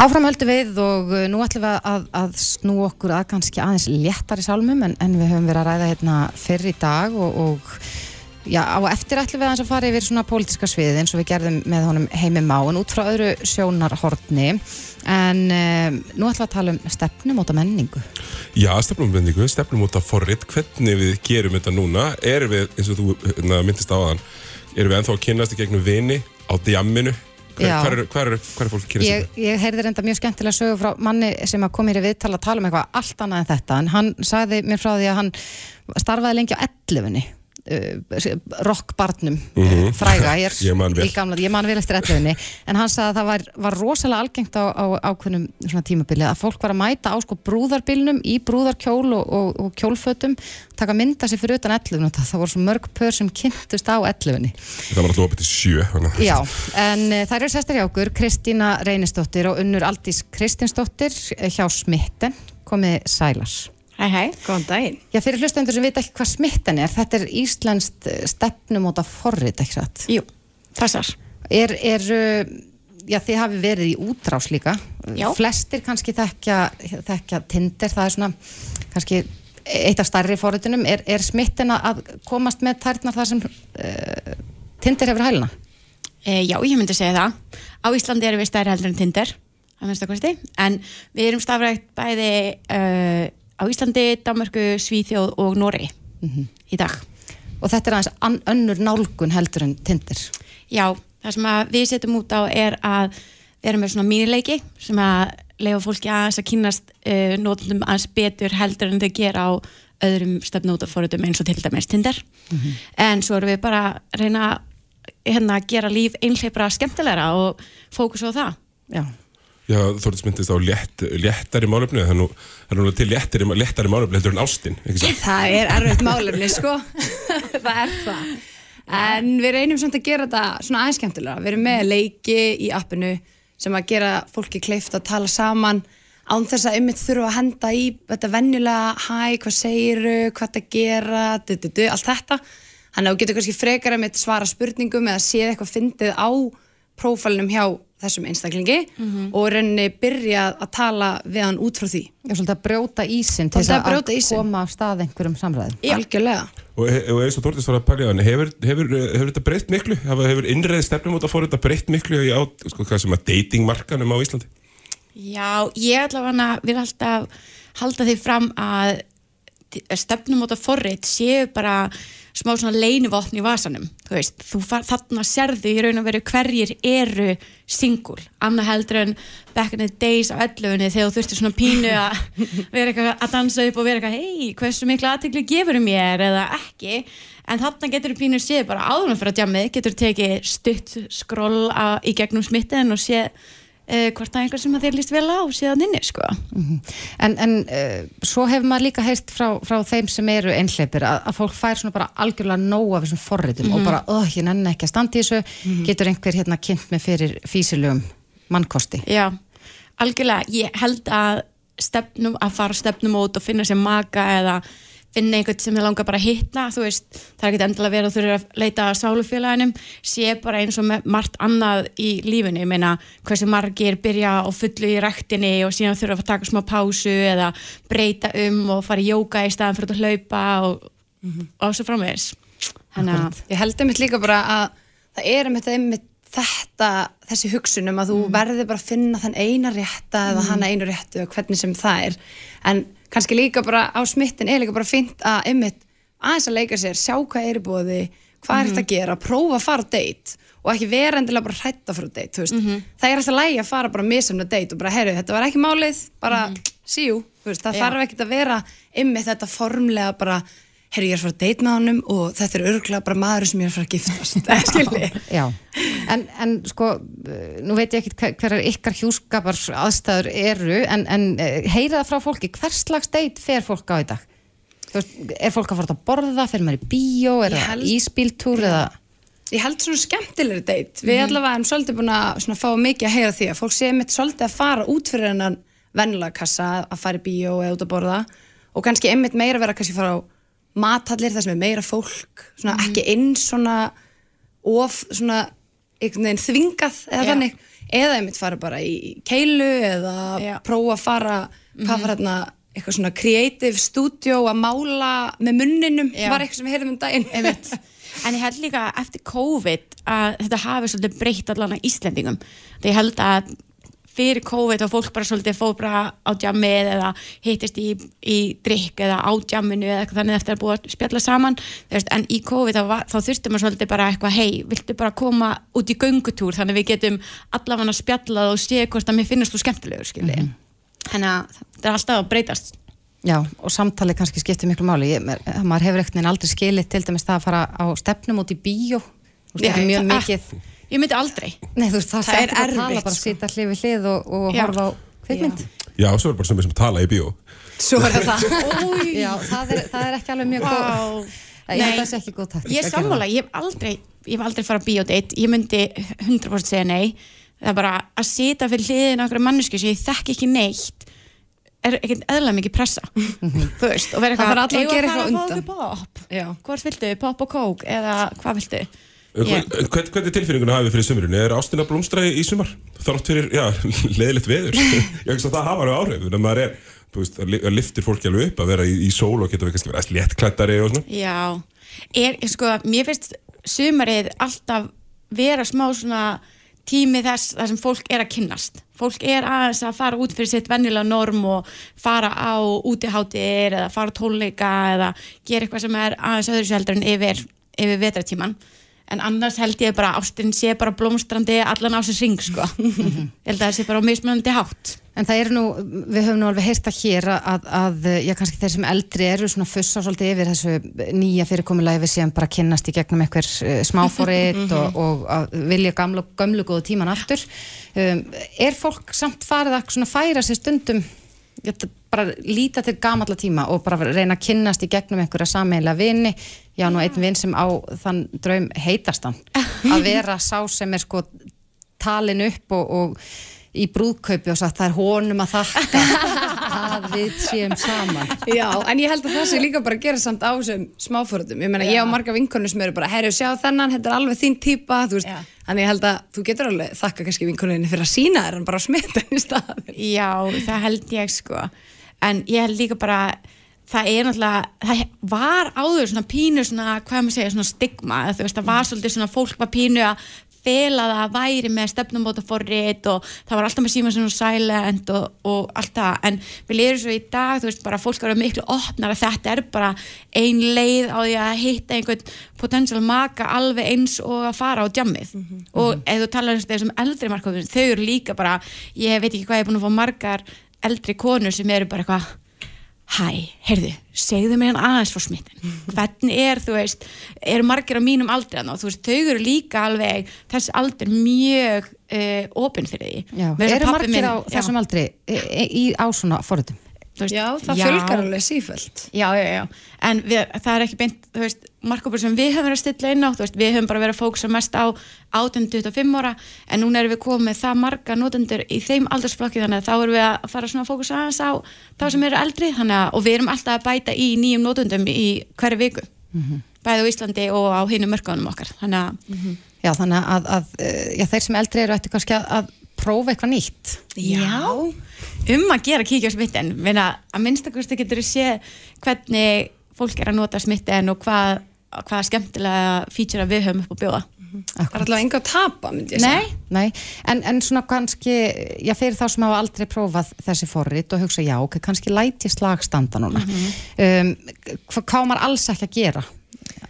[SPEAKER 3] Áfram höldum við og uh, nú ætlum við að, að snú okkur að kannski aðeins léttari sálmum en, en við höfum verið að ræða hérna fyrr í dag og, og já, á eftir ætlum við aðeins að fara yfir svona pólitíska sviðið eins og við gerðum með honum heimi máin út frá öðru sjónarhortni en um, nú ætlum við að tala um stefnum af menningu.
[SPEAKER 2] Já, stefnum út af forrið, hvernig við gerum þetta núna, erum við, eins og þú hérna, myndist á þann, erum við ennþá að kynast í gegnum vini á djamminu, hver, hver, er, hver, er, hver er fólk að kynast
[SPEAKER 3] Ég, ég heyrði reynda mjög skemmtilega sögu frá manni sem kom hér í viðtal að tala um eitthvað allt annað en þetta. En hann sagði mér frá því að hann starfaði lengi á 11 uh, rockbarnum
[SPEAKER 2] Mhm.
[SPEAKER 3] fræga, ég er [laughs]
[SPEAKER 2] Ég man vel.
[SPEAKER 3] gamla, ég man vel eftir 11 en hann sagði að það var, var rosalega algengt á, á ákveðnum tímabili að fólk var að mæta á sko brúðarbilnum í brúðarkjól og, og, og kjólfötum taka mynda sig fyrir utan 11 og það voru svo mörg pör sem kynntust á 11
[SPEAKER 2] Það var alltaf opið til sjö. þannig að-
[SPEAKER 3] Já, en uh, það eru sestar hjá okkur Kristína Reynisdóttir og Unnur Aldís Kristinsdóttir eh, hjá Smitten komið sælar.
[SPEAKER 6] Hæ hæ, góðan daginn.
[SPEAKER 3] Já, fyrir hlustendur sem vita ekki hvað Smitten er, þetta er Íslenskt eh, stefnumóta forrit, ekki satt?
[SPEAKER 6] Jú, passar.
[SPEAKER 3] Er, er, uh, já, þið hafi verið í útrás líka.
[SPEAKER 6] Já.
[SPEAKER 3] Flestir kannski þekkja, þekkja Tinder, það er svona kannski eitt af stærri forritunum. Er, er Smitten að komast með tærnar þar sem uh, Tinder hefur hæluna?
[SPEAKER 6] E, já, ég myndi segja það. Á Íslandi erum við stærri heldur en Tinder, að minnst kosti, en við erum stafrækt bæði uh, á Íslandi, Danmörku, Svíþjóð og Nóri í dag.
[SPEAKER 3] Og þetta er aðeins önnur nálgun heldur en Tinder.
[SPEAKER 6] Já, það sem að við setjum út á er að við erum með svona mínileiki sem að leifa fólki aðeins að kynast uh, nótundum aðeins betur heldur en þau gera á öðrum stefnótaforritum eins og til dæmis Tinder. En svo erum við bara að reyna að hérna, gera líf einhleipra skemmtilegra og fókus á það.
[SPEAKER 3] Já.
[SPEAKER 2] Já, Þórtis myndist á létt, léttari málefni, það er nú, það er til léttari, léttari málefni heldur en ástin, ekki svo?
[SPEAKER 7] Það er erfitt málefni, sko. [laughs] það er það. En við reynum samt að gera þetta svona aðeins skemmtilega. Við erum með leiki í appinu sem að gera fólki kleift að tala saman án þess að ymmit þurfa að henda í þetta venjulega, hæ, hvað segiru, hvað það gera, du, du, du, allt þetta. Þannig að þú getur kannski frekar að svara spurningum eða séð eitthvað fyndið á prófælinum hjá þessum einstaklingi og í rauninni byrja að tala við hann út frá því.
[SPEAKER 3] Já, svolítið að brjóta ísinn til
[SPEAKER 7] að
[SPEAKER 3] að
[SPEAKER 7] ísinn.
[SPEAKER 3] koma af stað einhverjum samræðum.
[SPEAKER 7] Algjörlega.
[SPEAKER 2] Og, og eins og Þórtis var að pælja hann, hefur, hefur, hefur þetta breytt miklu? Hefur, hefur innreið stefnum út að fóra þetta breytt miklu í á, sko, hvað sem að datingmarkanum á Íslandi?
[SPEAKER 6] Já, ég allavega vil alltaf halda því fram að stefnum út af forrið séu bara smá svona leinivotn í vasanum þú veist, þú þarna sérðu í raun og veru hverjir eru singul, annað heldur en back in the days á ellufunni þegar þú þurftir svona pínu að [laughs] vera eitthvað að dansa upp og vera eitthvað, hei, hversu miklu aðtekli gefur mér? eða ekki. En þarna getur þú pínu séð bara áðurinn fyrir að djamið, getur tekið stutt skroll á, í gegnum smittin og séð uh, hvort það er einhver sem að þér líst vel á síðan inni, sko.
[SPEAKER 3] En, en uh, svo hefur maður líka heyrt frá, frá þeim sem eru einhleipir að, að fólk fær svona bara algjörlega nóg af þessum forritum og bara, oh, ég nenni ekki að standa í þessu, getur einhver hérna kynnt með fyrir físilegum mannkosti.
[SPEAKER 6] Já, algjörlega, ég held að stefnum, að fara stefnum út og finna sér maka eða finna einhvern sem þið langar bara að hitta, þú veist það er ekkert endilega að vera að þurfa að leita að sálufélaginum, sé bara eins og margt annað í lífinu, ég meina hversu margir byrja á fullu í rektinni og síðan þurfa að taka smá pásu eða breyta um og fara í jóka í staðan fyrir að hlaupa og, og svo framvegis.
[SPEAKER 7] Ég held einmitt líka bara að það er einmitt, einmitt þetta, þessi hugsun um að þú verður bara að finna þann eina rétta eða hana einu réttu og hvernig sem það er. En kannski líka bara á smittin er líka bara fint að einmitt aðeins að leika sér, sjá hvað er í bóði hvað er þetta að gera, prófa að fara date og ekki vera endilega bara hrætta fyrir date þú veist. það er alltaf lægi að fara bara misamna date og bara, heyrðu, þetta var ekki málið bara, see you, þú veist, það
[SPEAKER 6] Já.
[SPEAKER 7] þarf ekkert að vera einmitt þetta formlega bara herru ég er að fara að date með honum og þetta er örgulega bara maður sem ég er að fara að giftast [laughs]
[SPEAKER 3] en, en sko, nú veit ég hver, hverjar ykkar hjúskapar aðstæður eru, en, en uh, heyra það frá fólki, hvers slags deit fer fólk á í dag? Veist, er fólk að fara að borða, fer maður í bíó, er það íspíltúr eða...
[SPEAKER 7] ég held svona skemmtilegri date. Við allavega erum svolítið búin að fá mikið að heyra því að fólk sé mitt svolítið að fara út fyrir hennan vennilega kassa að fara í bíó eða út að borða og kannski einmitt meira vera kannski fara á mathallir þar sem er meira fólk svona ekki inn svona of svona þvingað eða
[SPEAKER 6] Já.
[SPEAKER 7] þannig eða einmitt fara bara í keilu eða
[SPEAKER 6] Já.
[SPEAKER 7] prófa að fara hvað var hérna eitthvað svona creative studio að mála með munninum
[SPEAKER 6] Já.
[SPEAKER 7] var eitthvað sem við heyrðum um daginn. [laughs]
[SPEAKER 6] En ég held líka eftir COVID að þetta hafi svolítið breytt allan að Íslendingum. Það ég held að fyrir COVID og fólk bara svolítið fóð bara á djammið eða hittist í, í drikk eða á djamminu eða eitthvað þannig eftir að búa að spjalla saman. Veist, en í COVID þá, þá þurftum við svolítið bara eitthvað hei, viltu bara koma út í göngutúr? Þannig við getum allavega spjallað og sé hvort að mér finnst þú skemmtilegur skilji þannig að þetta er alltaf að breytast.
[SPEAKER 3] Já, og samtali kannski skiptir miklu máli. Ég, maður hefur ekkert aldrei skilið til dæmis það að fara á stefnum út í bíó. Þú veist, mjög mikið...
[SPEAKER 6] Ég myndi aldrei.
[SPEAKER 3] Nei, þú veist, það,
[SPEAKER 6] Það er
[SPEAKER 3] skemmtilegt að tala,
[SPEAKER 6] erfitt,
[SPEAKER 3] bara
[SPEAKER 6] sko.
[SPEAKER 3] sýta hlið við hlið og, og horfa á kvikmynd.
[SPEAKER 2] Já, svo er bara sem við sem tala í bíó.
[SPEAKER 7] svo er það [laughs]
[SPEAKER 3] Já, það er, það er ekki alveg mjög góð...
[SPEAKER 6] Vá.
[SPEAKER 3] Ég held að það sé ekki góð taktík.
[SPEAKER 6] Ég
[SPEAKER 3] að
[SPEAKER 6] er sammála, ég hef aldrei ég hef aldrei farað bíódate, ég myndi 100% segja nei, það er bara að sita fyrir hliðin okkur mannesku sem ég þekki ekki neitt er ekkert eðla mikið pressa. Þú veist, og
[SPEAKER 7] Það þarf allir að
[SPEAKER 6] "Eigum
[SPEAKER 7] gera eitthvað
[SPEAKER 6] að
[SPEAKER 7] undan."
[SPEAKER 6] hvort viltu, pop og kók eða hvað viltu
[SPEAKER 2] Hvern,
[SPEAKER 6] Ég-
[SPEAKER 2] hvern, hvernig tilfinninguna hafið fyrir sömurinn? Er ástina blómstra í sumar? Þátt fyrir, já, [laughs] leðilegt veður. [laughs] Ég veist að það hafa alveg áhrif. Að maður er, þú veist, að li- að liftir fólki alveg upp að vera í, í sól og geta við kannski verið léttklættari og svona.
[SPEAKER 6] Já, er, sko, mér finnst sumarið alltaf vera smá svona tími þess þar sem fólk er að kynnast. Fólk er aðeins að fara út fyrir sitt vennilega norm og fara á útiháttir eða fara tónleika eða gera eitthvað sem er aðeins öðru heldur en yfir, yfir vetratíman. En annars held ég bara ástin sé bara blómstrandi allan á sér ring, sko. held að það sé bara mismunandi hátt.
[SPEAKER 3] En það eru nú, við höfum nú alveg heyrst að hér að, að já, kannski þeir sem eldri eru svona fussa svolítið yfir þessu nýja fyrirkomulagi við séum bara kynnast í gegnum einhver uh, smáfórit og, og að vilja gamlu, gömlu góðu tíman aftur. Um, er fólk samt farið að svona færa sér stundum, bara líta til gamalla tíma og bara reyna að kynnast í gegnum einhverja sameiginlega vini, já nú einn vin sem á þann draum heitastan, að vera sá sem er sko talin upp og, og í brúðkaupi og sagt það er honum að þakka [laughs] að við séum saman
[SPEAKER 7] Já, en ég held að það sé líka bara að gera samt á þessum smáfórutum. Ég meina, ég á marga vinkonur sem eru bara, herru, sjá þennan, þetta er alveg þín típa, þú veist.
[SPEAKER 6] Já.
[SPEAKER 7] Þannig ég held að þú getur alveg þakka kannski vinkonuðinni fyrir að sína þér, en bara smita henni staðin.
[SPEAKER 6] Já, það held ég sko en ég held líka bara það er náttúrulega, það var áður svona pínu svona, hvað maður segja, svona stigma þú veist, það var svolítið svona, fólk var pínu að fela það að væri með stefnumóta forrið og það var alltaf með síma svona silent og, og allt það. En við liðum svo í dag, þú veist, bara fólk eru miklu opnar að þetta er bara ein leið á því að hitta einhvern potential maka alveg eins og að fara á djammið og ef þú talar um þessum eldri markafum, þau eru líka bara ég veit ekki hvað ég er búin að fá margar eldri konur sem eru bara eitthvað hæ, heyrðu, segðu mér hann aðeins frá smittin, hvernig er þú veist, eru margir á mínum aldri og þú veist, þau eru líka alveg þessi aldur mjög uh, opinn fyrir því.
[SPEAKER 3] Já, eru margir
[SPEAKER 6] minn-
[SPEAKER 3] á
[SPEAKER 6] já,
[SPEAKER 3] þessum aldri í, í, á svona forritum?
[SPEAKER 6] þú veist,
[SPEAKER 7] Já, það fjölgar alveg síföld.
[SPEAKER 6] já, já, já, en við, það er ekki beint, þú veist, markopur sem við höfum verið að stilla inn á, þú veist, við höfum bara verið að fókusa mest á 18-25 ára en núna erum við komið það marga notendur í þeim aldursflokki þannig að þá erum við að fara svona að fókusa aðeins á þá sem eru eldri, þannig að, og við erum alltaf að bæta í nýjum notendum í hverju viku. Bæði á Íslandi og á hinum mörkunum okkar, þannig að
[SPEAKER 3] Já, þannig að, að eh, já, þeir sem eldri eru ættu kannski að, að prófa eitthvað nýtt.
[SPEAKER 6] Já, um að gera kíkja á smitten. Meina, að minnstakosti getur þú séð hvernig fólk er að nota smitten og hvað, hvað skemmtilega fítur að við höfum upp að bjóða.
[SPEAKER 7] Það er allavega enga að tapa, myndi ég segja.
[SPEAKER 6] Nei,
[SPEAKER 3] Nei, en, en svona kannski já, fyrir þá sem hafa aldrei prófað þessi forrit og hugsa já, ok, kannski læti slag standa núna. Um, hvað, hvað á maður alls ekki að gera?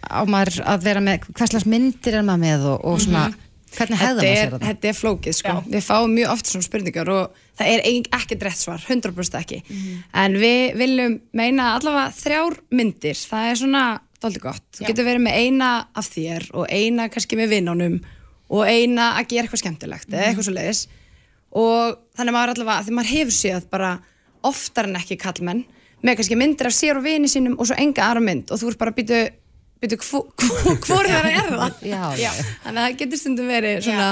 [SPEAKER 3] Á maður að vera með, hverslega myndir er maður með og, og svona Hvernig
[SPEAKER 7] þetta
[SPEAKER 3] maður
[SPEAKER 7] er,
[SPEAKER 3] sér þarna?
[SPEAKER 7] þetta er flókið sko. við fáum mjög oft svona spurningar og það er ekkert rétt svar, 100% ekki. En við viljum meina allavega þrjár myndir. Það er svona dálítið gott. Þú
[SPEAKER 6] Já.
[SPEAKER 7] getur verið með eina af þér og eina kannski með vinnunum og eina að gera eitthvað skemmtilegt eða eitthvað svo leiðis og þannig að maður allavega, því maður hefur séð bara oftar en ekki kallmenn með kannski myndir af sér og vini sínum og svo enga aðra mynd. Og þú ert bara að býtu býtu hvor þeirra er það? [laughs]
[SPEAKER 3] Já, já.
[SPEAKER 7] þannig að það getur stundum verið svona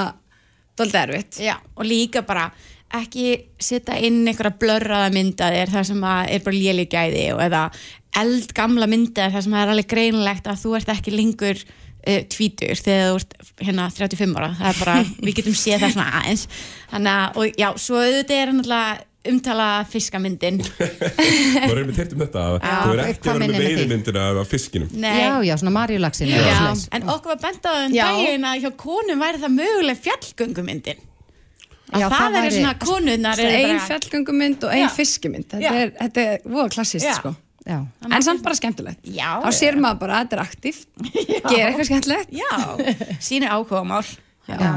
[SPEAKER 7] dálítið erfitt.
[SPEAKER 6] Já, og líka bara ekki setja inn einhverja blörraða myndaðir þar sem er bara léli gæði og eða eldgamla myndaðir þar sem er alveg greinlegt að þú ert ekki lengur uh, tvítur þegar þú ert hérna 35 ára. Það er bara, við getum séð það svona aðeins. Þannig að, og já, svo auðvitað er náttúrulega umtala fiskamyndin. [laughs]
[SPEAKER 2] Maður er með teirt um þetta að þú er ekki vera með veiðmyndina af fiskinum.
[SPEAKER 6] Nei,
[SPEAKER 3] Já, já, svona marjulaxin
[SPEAKER 6] Já, en okkur var bent á það um
[SPEAKER 7] Já.
[SPEAKER 6] daginn að hjá konum væri það möguleg fjallgöngumyndin. Að
[SPEAKER 3] Já,
[SPEAKER 6] það,
[SPEAKER 3] það
[SPEAKER 6] væri- svona konunnar eru
[SPEAKER 7] ein
[SPEAKER 6] bara-
[SPEAKER 7] fjallgöngumynd og ein
[SPEAKER 6] Já.
[SPEAKER 7] fiskimynd. Þetta er, þetta er voða klassist
[SPEAKER 6] Já.
[SPEAKER 7] sko.
[SPEAKER 3] Já.
[SPEAKER 7] en samt bara skemmtilegt.
[SPEAKER 6] Já,
[SPEAKER 7] þá sér maður bara að þetta er aktíft [laughs] gera eitthvað skemmtilegt.
[SPEAKER 6] Já, sínir áhuga mál. Já.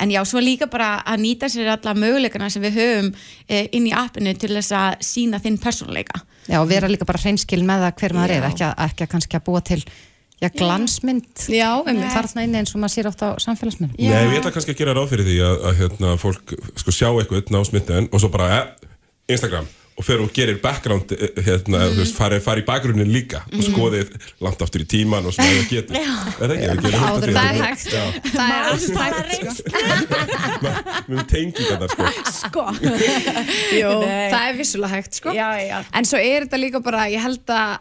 [SPEAKER 6] En já, svo líka bara að nýta sér alla möguleikana sem við höfum e, inn í appinu til þess að sína þinn persónuleika.
[SPEAKER 3] Já, og vera líka bara hreinskil með það hver maður er, ekki að, ekki að kannski að búa til já, glansmynd
[SPEAKER 7] Já, einmitt.
[SPEAKER 3] þarna inni eins og maður sér oft á samfélagsmynd
[SPEAKER 6] Já.
[SPEAKER 2] Nei, ég ætla kannski að gera ráð fyrir því að, að hérna, fólk sko, sjá eitthvað ná smitten og svo bara eh, Instagram og fer og gerir background eh, hérna,
[SPEAKER 6] Mhm.
[SPEAKER 2] þú veist, fari, fari í bakgrunnin líka og skoðið langt aftur í tíman og svona ef það getur er það ekki, við gerum
[SPEAKER 7] það er hægt. Það er allt
[SPEAKER 6] Bara
[SPEAKER 7] hægt sko. [laughs]
[SPEAKER 2] við tengjum þetta sko.
[SPEAKER 6] Sko. Nei.
[SPEAKER 7] það er vissulega hægt sko.
[SPEAKER 6] Já, já.
[SPEAKER 7] En svo er þetta líka bara ég held að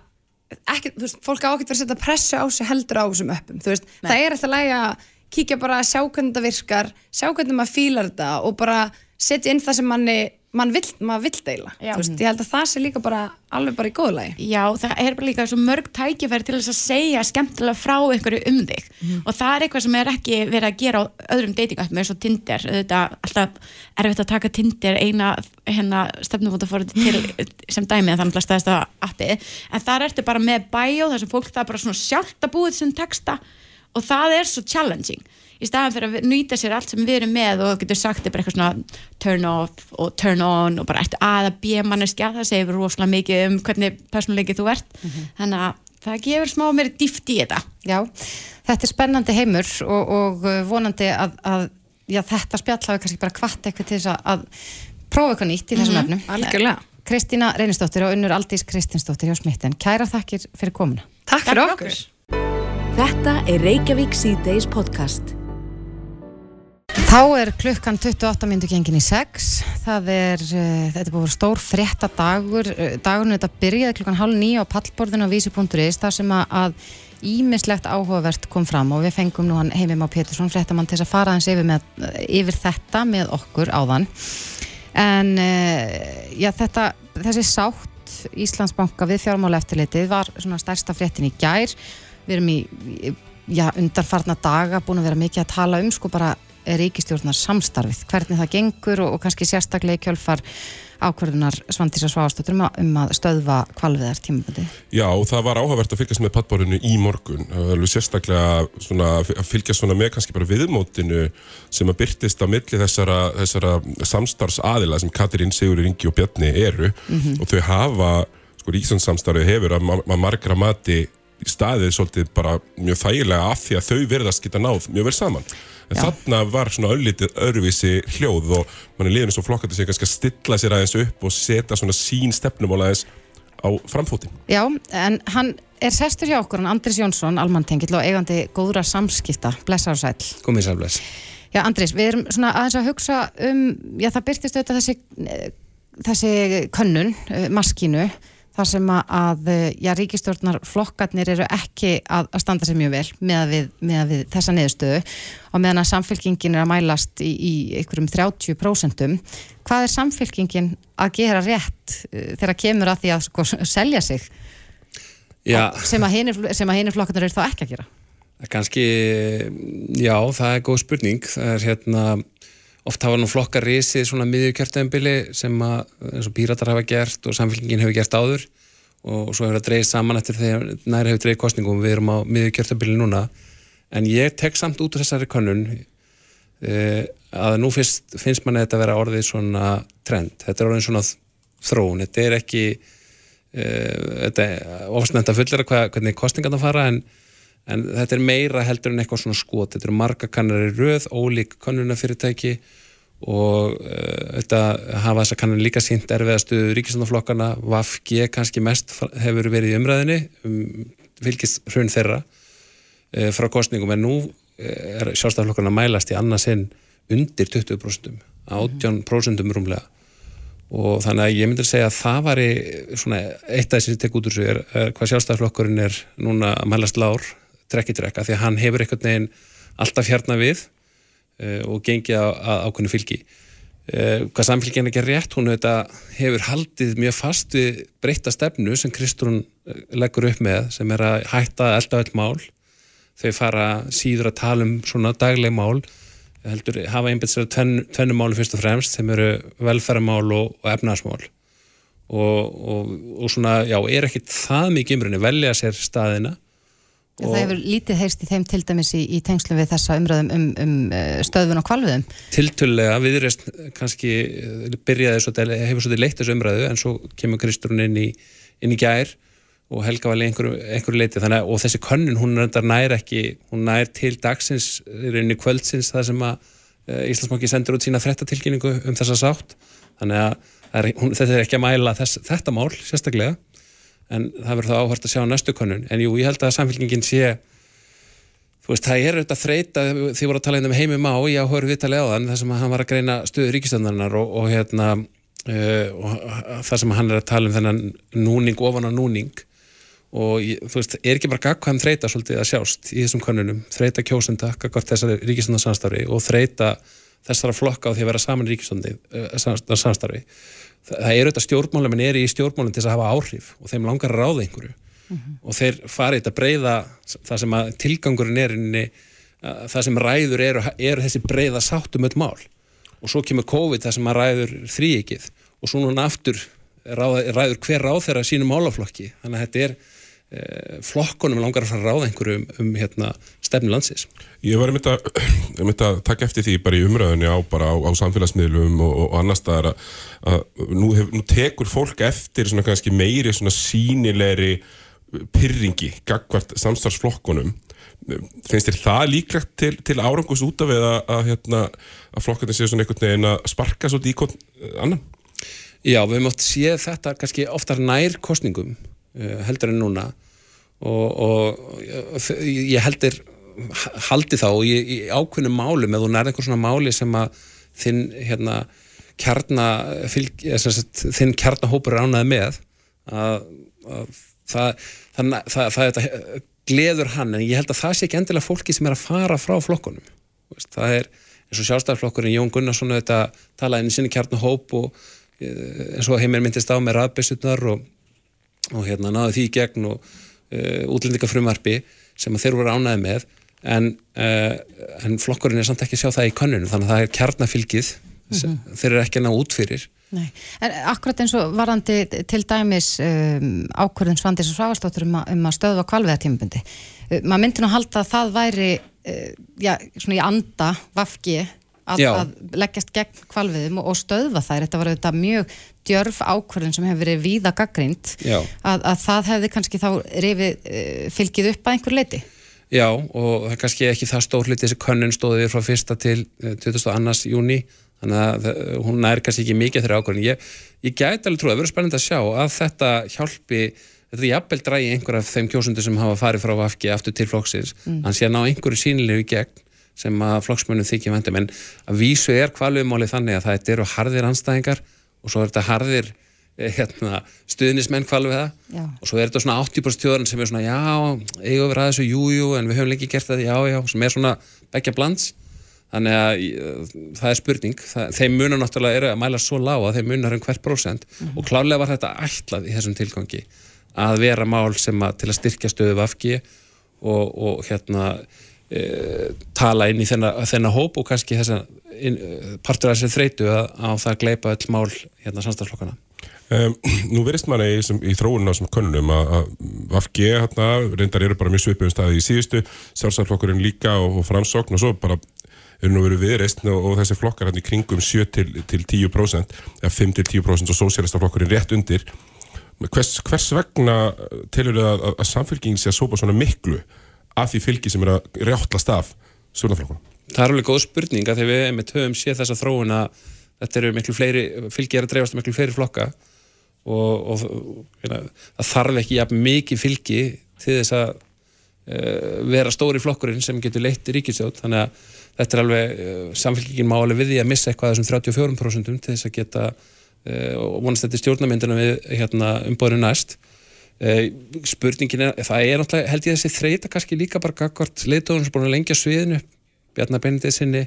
[SPEAKER 7] ekki, þú veist, fólk á ekkert verið að setja pressu á sig heldur á þessum öppum þú veist, það er að læga að kíkja bara að sjá hvernig þetta virkar sjá hvernig maður fílar þetta og bara setja inn það sem manni maður vill deila. Veist, ég held að það sé líka bara alveg bara í góðu lagi.
[SPEAKER 6] Já, það er bara líka svo mörg tækifæri til þess að segja skemmtilega frá einhverju um þig. Og það er eitthvað sem er ekki verið að gera á öðrum datingappum eins og Tinder. Auðvitað alltaf erfitt að taka Tinder eina hérna stefnumótafórið til [laughs] sem dæmi en það er alltaf stæðast að appið. En þar ertu bara með bio þar sem fólk það er bara svona sjálft að búið sem texta. Og það er svo challenging í staðan fyrir að nýta sér allt sem við erum með og getur sagt eitthvað svona turn off og turn on og bara eftir að að B manneskja, það segir rosalega mikið um hvernig persónuleikið þú ert þannig að það gefur smá meiri dýft í þetta
[SPEAKER 3] Já, þetta er spennandi heimur og, og uh, vonandi að, að já, þetta spjall hafi kannski bara kvart eitthvað til þess að, að prófa eitthvað nýtt í þessum efnum
[SPEAKER 7] algjörlega
[SPEAKER 3] Kristína Reynisdóttir og unnur Aldís Kristinsdóttir hjá Smitten. Kæra þakkir fyrir komuna.
[SPEAKER 7] Takk fyrir
[SPEAKER 6] Takk
[SPEAKER 7] okkur.
[SPEAKER 1] Þetta er Reykjavík C-Days podcast.
[SPEAKER 3] Þá er klukkan 28 myndu gengin í 6. Það er, uh, þetta er vera stór frétta dagur. Dagurinn þetta byrjaði klukkan hálf nýja á pallborðinu á vísi.is þar sem að, ímislegt áhugavert kom fram og við fengum nú hann Heimir Má Pétursson fréttamann til að fara hans yfir, með, yfir þetta með okkur áðan. En uh, já, þetta, þessi sátt Íslandsbanka við fjármála eftirlitið var svona stærsta fréttin í gær. Við erum í já, undarfarna daga búin að vera mikið að tala um sko bara ríkistjórnar samstarfið, hvernig það gengur og, og kannski sérstaklega í kjölfar ákvörðunar Svandísa Svavastóttur um, að- um að stöðva kvalviðar tímaböndi.
[SPEAKER 2] Já, það var áhugavert að fylgjast með pattbórinu í morgun. Alveg sérstaklega svona, að fylgjast svona með kannski bara viðmótinu sem að byrtist á milli þessara, þessara samstarfsaðila sem Katrín, Sigurður, Ingi og Bjarni eru og þau hafa, sko ríkisandsamstarfið hefur að, ma að margra mati staðið svolítið bara mjög þægilega af því að þau verðast geta náð mjög vel saman. En þarna var svona öllítið öðruvísi hljóð og mann er liðin svo flokkandi sig kannski að stilla sér aðeins upp og setja svona sín stefnumál aðeins á framfótin.
[SPEAKER 3] Já, en hann er sestur hjá okkur, hann Andris Jónsson, almantengill og eigandi góðra samskipta, blessaður og sæll.
[SPEAKER 8] Komið sælbless.
[SPEAKER 3] Já, Andris, við erum svona aðeins að hugsa um, já, það byrtist auðvitað þessi, eh, þessi könnun, eh, maskínu, þar sem að- eh, já, ríkistjórnar flokkarnir eru ekki að, að standa sér mjög vel með að við, með að við þessa niðurstöðu og meðan að samfélkingin er að mælast í, í einhverjum 30%. Hvað er samfélkingin að gera rétt eh, þegar kemur að því að sko, [laughs] selja sig
[SPEAKER 8] Já,
[SPEAKER 3] sem að hinir flokkarnir eru þá ekki að gera?
[SPEAKER 8] kannski, já, það er góð spurning. Það er hérna, oft hafa nú flokkar risið svona miðjukjörtæðinbili sem að, eins og píratar hafa gert og samfélkingin hefur gert áður og svo hefur það dreigð saman eftir þegar næri hefur dreigð kostningum við erum á miðjukjörtæðinbili núna. En ég tek samt út úr þessari könnun uh, að nú finnst, finnst manni þetta að vera orðið svona trend, þetta er orðið svona þróun, þetta er ekki uh, þetta er ofsnend að fullera hvernig kostningarna fara en, en þetta er meira heldur en eitthvað svona skot, þetta eru marga kannar í röð, ólík kannunafyrirtæki og þetta hafa þess að kannan líka sínt erfiðastu ríkisandaflokkana, VAFG kannski mest hefur verið í umræðinni um fylgist hrun þeirra uh, frá kostningum en nú er sjálfstæðarflokkarna mælast í annarsinn undir 20% 18% rúmlega. Og þannig að ég myndi að segja að það var svona eitt af þessi tek út úr þessu er, er hvað sjálfstæðarflokkurinn er núna að mælast lár trekki trekka því að hann hefur einhvern veginn alltaf hérna við uh, og gengið á, ákveðinu fylgi. Uh, hvað samfélgin ekki er rétt hún hefur haldið mjög fast við breyta stefnu sem Kristrún leggur upp með sem er að hætta elda öll mál. Þau fara síður að tala um svona dagleg mál heldur hafa einbætt sér tvenn, tvennu máli fyrst og fremst sem eru velferðamál og, og efnarsmál og, og, og svona, já, er ekkit það mikið umrunni velja sér staðina
[SPEAKER 3] Það hefur lítið heyrst í þeim til dæmis í, í tengslu við þessa umröðum um, um uh, stöðun og kvalviðum.
[SPEAKER 8] Tiltölulega, viðreist kannski uh, byrjaði svo, hefur svolítið leitt þessu umröðu en svo kemur Kristrún inn í, inn í gær og Helga var einhverju, einhverju leiti þannig að þessi könnun hún nær ekki hún nær til dagsins reyni kvöldsins þar sem að Íslandsbanki sendur út sína frettatilkynningu um þessa sátt. Þannig að hún, þetta er ekki að mæla þess, þetta mál sérstaklega en það verður þá áhört að sjá næstu könnun. En jú, ég held að samfélkingin sé þú veist, það er auðvitað þreita því voru að tala um heimi má, ég áhör viðtalið á þann þar sem hann var að greina stöðu ríkistöndarnar og, og hérna uh, og þar sem hann er að tala um þennan núning ofan á núning. Og ég, þú veist, er ekki bara gagkvæm þreita svolítið að sjást í þessum konunum þreita kjósenda, gagkvæmt þessari ríkistundarsamstarfi og þreita þessara flokka á því að vera saman ríkistundarsamstarfi það er auðvitað stjórnmálum en er í stjórnmálum til að hafa áhrif og þeim langar að ráða einhverju. Mm -hmm. og þeir farið þetta breyða það sem að tilgangurinn er inni, það sem ræður eru, eru þessi breyða sáttum öll mál. Og svo kemur COVID það sem að ræður þrýikið og svo núna aftur ræður, hver ráð þeirra sínum málaflokki. Þannig að þetta er flokkunum langar að fara að ráða einhverju um, um hérna, stefni landsins?
[SPEAKER 2] Ég var einmitt að, [clears throat] einmitt að taka eftir því bara í umræðinni á, bara á, á samfélagsmiðlum og, og annar staðar að, að nú, hef, nú tekur fólk eftir svona kannski meiri svona sínilegri pyrringi gagvart samstarfsflokkunum. Finnst þér það líklegt til, til árangus út af eða að, hérna, að flokkarnir séu svona einhvern veginn að sparka svolítið í hvern annan?
[SPEAKER 8] Já, við höfum oft séð þetta kannski oftar nær kostningum Eh, heldur en núna og, og ég heldur haldi þá í, í ákveðnum málum eða þú nærði eitthvað svona máli sem að þinn hérna kjarnafylg þinn kjarnahópur er ánaði með að, að það, það, það, það gleður hann en ég held að það sé ekki endilega fólki sem er að fara frá flokkunum. Það er eins og sjálfstæðarflokkurinn Jón Gunnarsson þetta talaði inn í sinni kjarnahóp og eh, eins og heimir myndist á með rafbissutnar og og hérna náðu því í gegn og uh, eh, útlendingafrumvarfi sem þeir voru ánæði með en, uh, en flokkurinn er samt ekki að sjá það í kannunum þannig að það er kjarnafylgið mm -hmm. þeir eru ekki að ná út fyrir
[SPEAKER 3] Nei. En akkurat eins og varandi til dæmis um, ákvörðun Svandis og Sváastóttur um, um að stöðva kvalveðatímabundi uh, maður myndi nú halda að það væri já, svona í anda vafki að, að leggjast gegn kvalviðum og stöðva þær, þetta var auðvitað mjög djörf ákvörðun sem hefur verið víða gaggrind, að, að það hefði kannski þá rifið uh, fylgið upp að einhver leiti.
[SPEAKER 8] Já, og kannski ekki það stór hluti þessi könnun stóði við frá fyrsta til 22. júni, þannig að hún er kannski ekki mikið þeirra ákvörðun. Ég, ég gæti alveg trú að verður spennend að sjá að þetta hjálpi, þetta er jafnvel drægi einhver af þeim kjósundu sem hafa farið frá Vafki aftur til flokksins, mm. hann sé að ná einhverju sínilegu gegn sem að flokksmönnum þykja vendum en að vísu er kvaluðmáli þannig að það eru harðir anstæðingar og svo er þetta harðir eh, hérna, stuðnismenn kvaluð það já. og svo er þetta svona 80% tjóðan sem er svona já, eigum við ræðis og jújú en við höfum lengi gert þetta, já, já, sem er svona begja blands. Þannig að uh, það er spurning, það, þeim munar náttúrulega eru að mæla svo lág að þeim munar um hvert prósent. Mm -hmm. og klálega var þetta ætlað í þessum tilgangi að vera mál sem að til að styrkja stöðu vafki og, og hérna tala inn í þennan, hóp og kannski þessa inn, partur af þessi þreytu að, að það gleipa öll mál hérna samstagsflokkana
[SPEAKER 2] Um, nú verist manni í, í þróunum á þessum konunum að, að Vafge hérna, reyndar eru bara mjög svipið um staði í síðustu, sjálfsæðarflokkurinn líka og, og framsókn og svo bara eru nú verið viðreist og, og þessi flokkar hann í kringum 7 til, til 10% eða 5 til 10% og sósélista flokkurinn rétt undir. Hvers, hvers vegna telur þið að, að samfélkingin sé að sópa svona miklu af því fylgi sem er að rjáttlast af stjórnaflokkunum?
[SPEAKER 8] Það er alveg góð spurning að þegar við með töfum sé þessa þróun að þetta eru miklu fleiri, fylgi er að dreifast miklu fleiri flokka og, og hérna, það þarf ekki jafn mikið fylgi til þess að uh, vera stóri flokkurinn sem getur leitt í ríkistjóð þannig að þetta er alveg uh, samfélgingin má alveg við því að missa eitthvað þessum 34% til þess að geta uh, og vonast þetta stjórnamyndina við hérna, umbóðinu næst spurningin er, það er náttúrulega held ég þessi þreita kannski líka bara gagvart leitóðun sem búin að lengja sviðinu Bjarnar Benindið sinni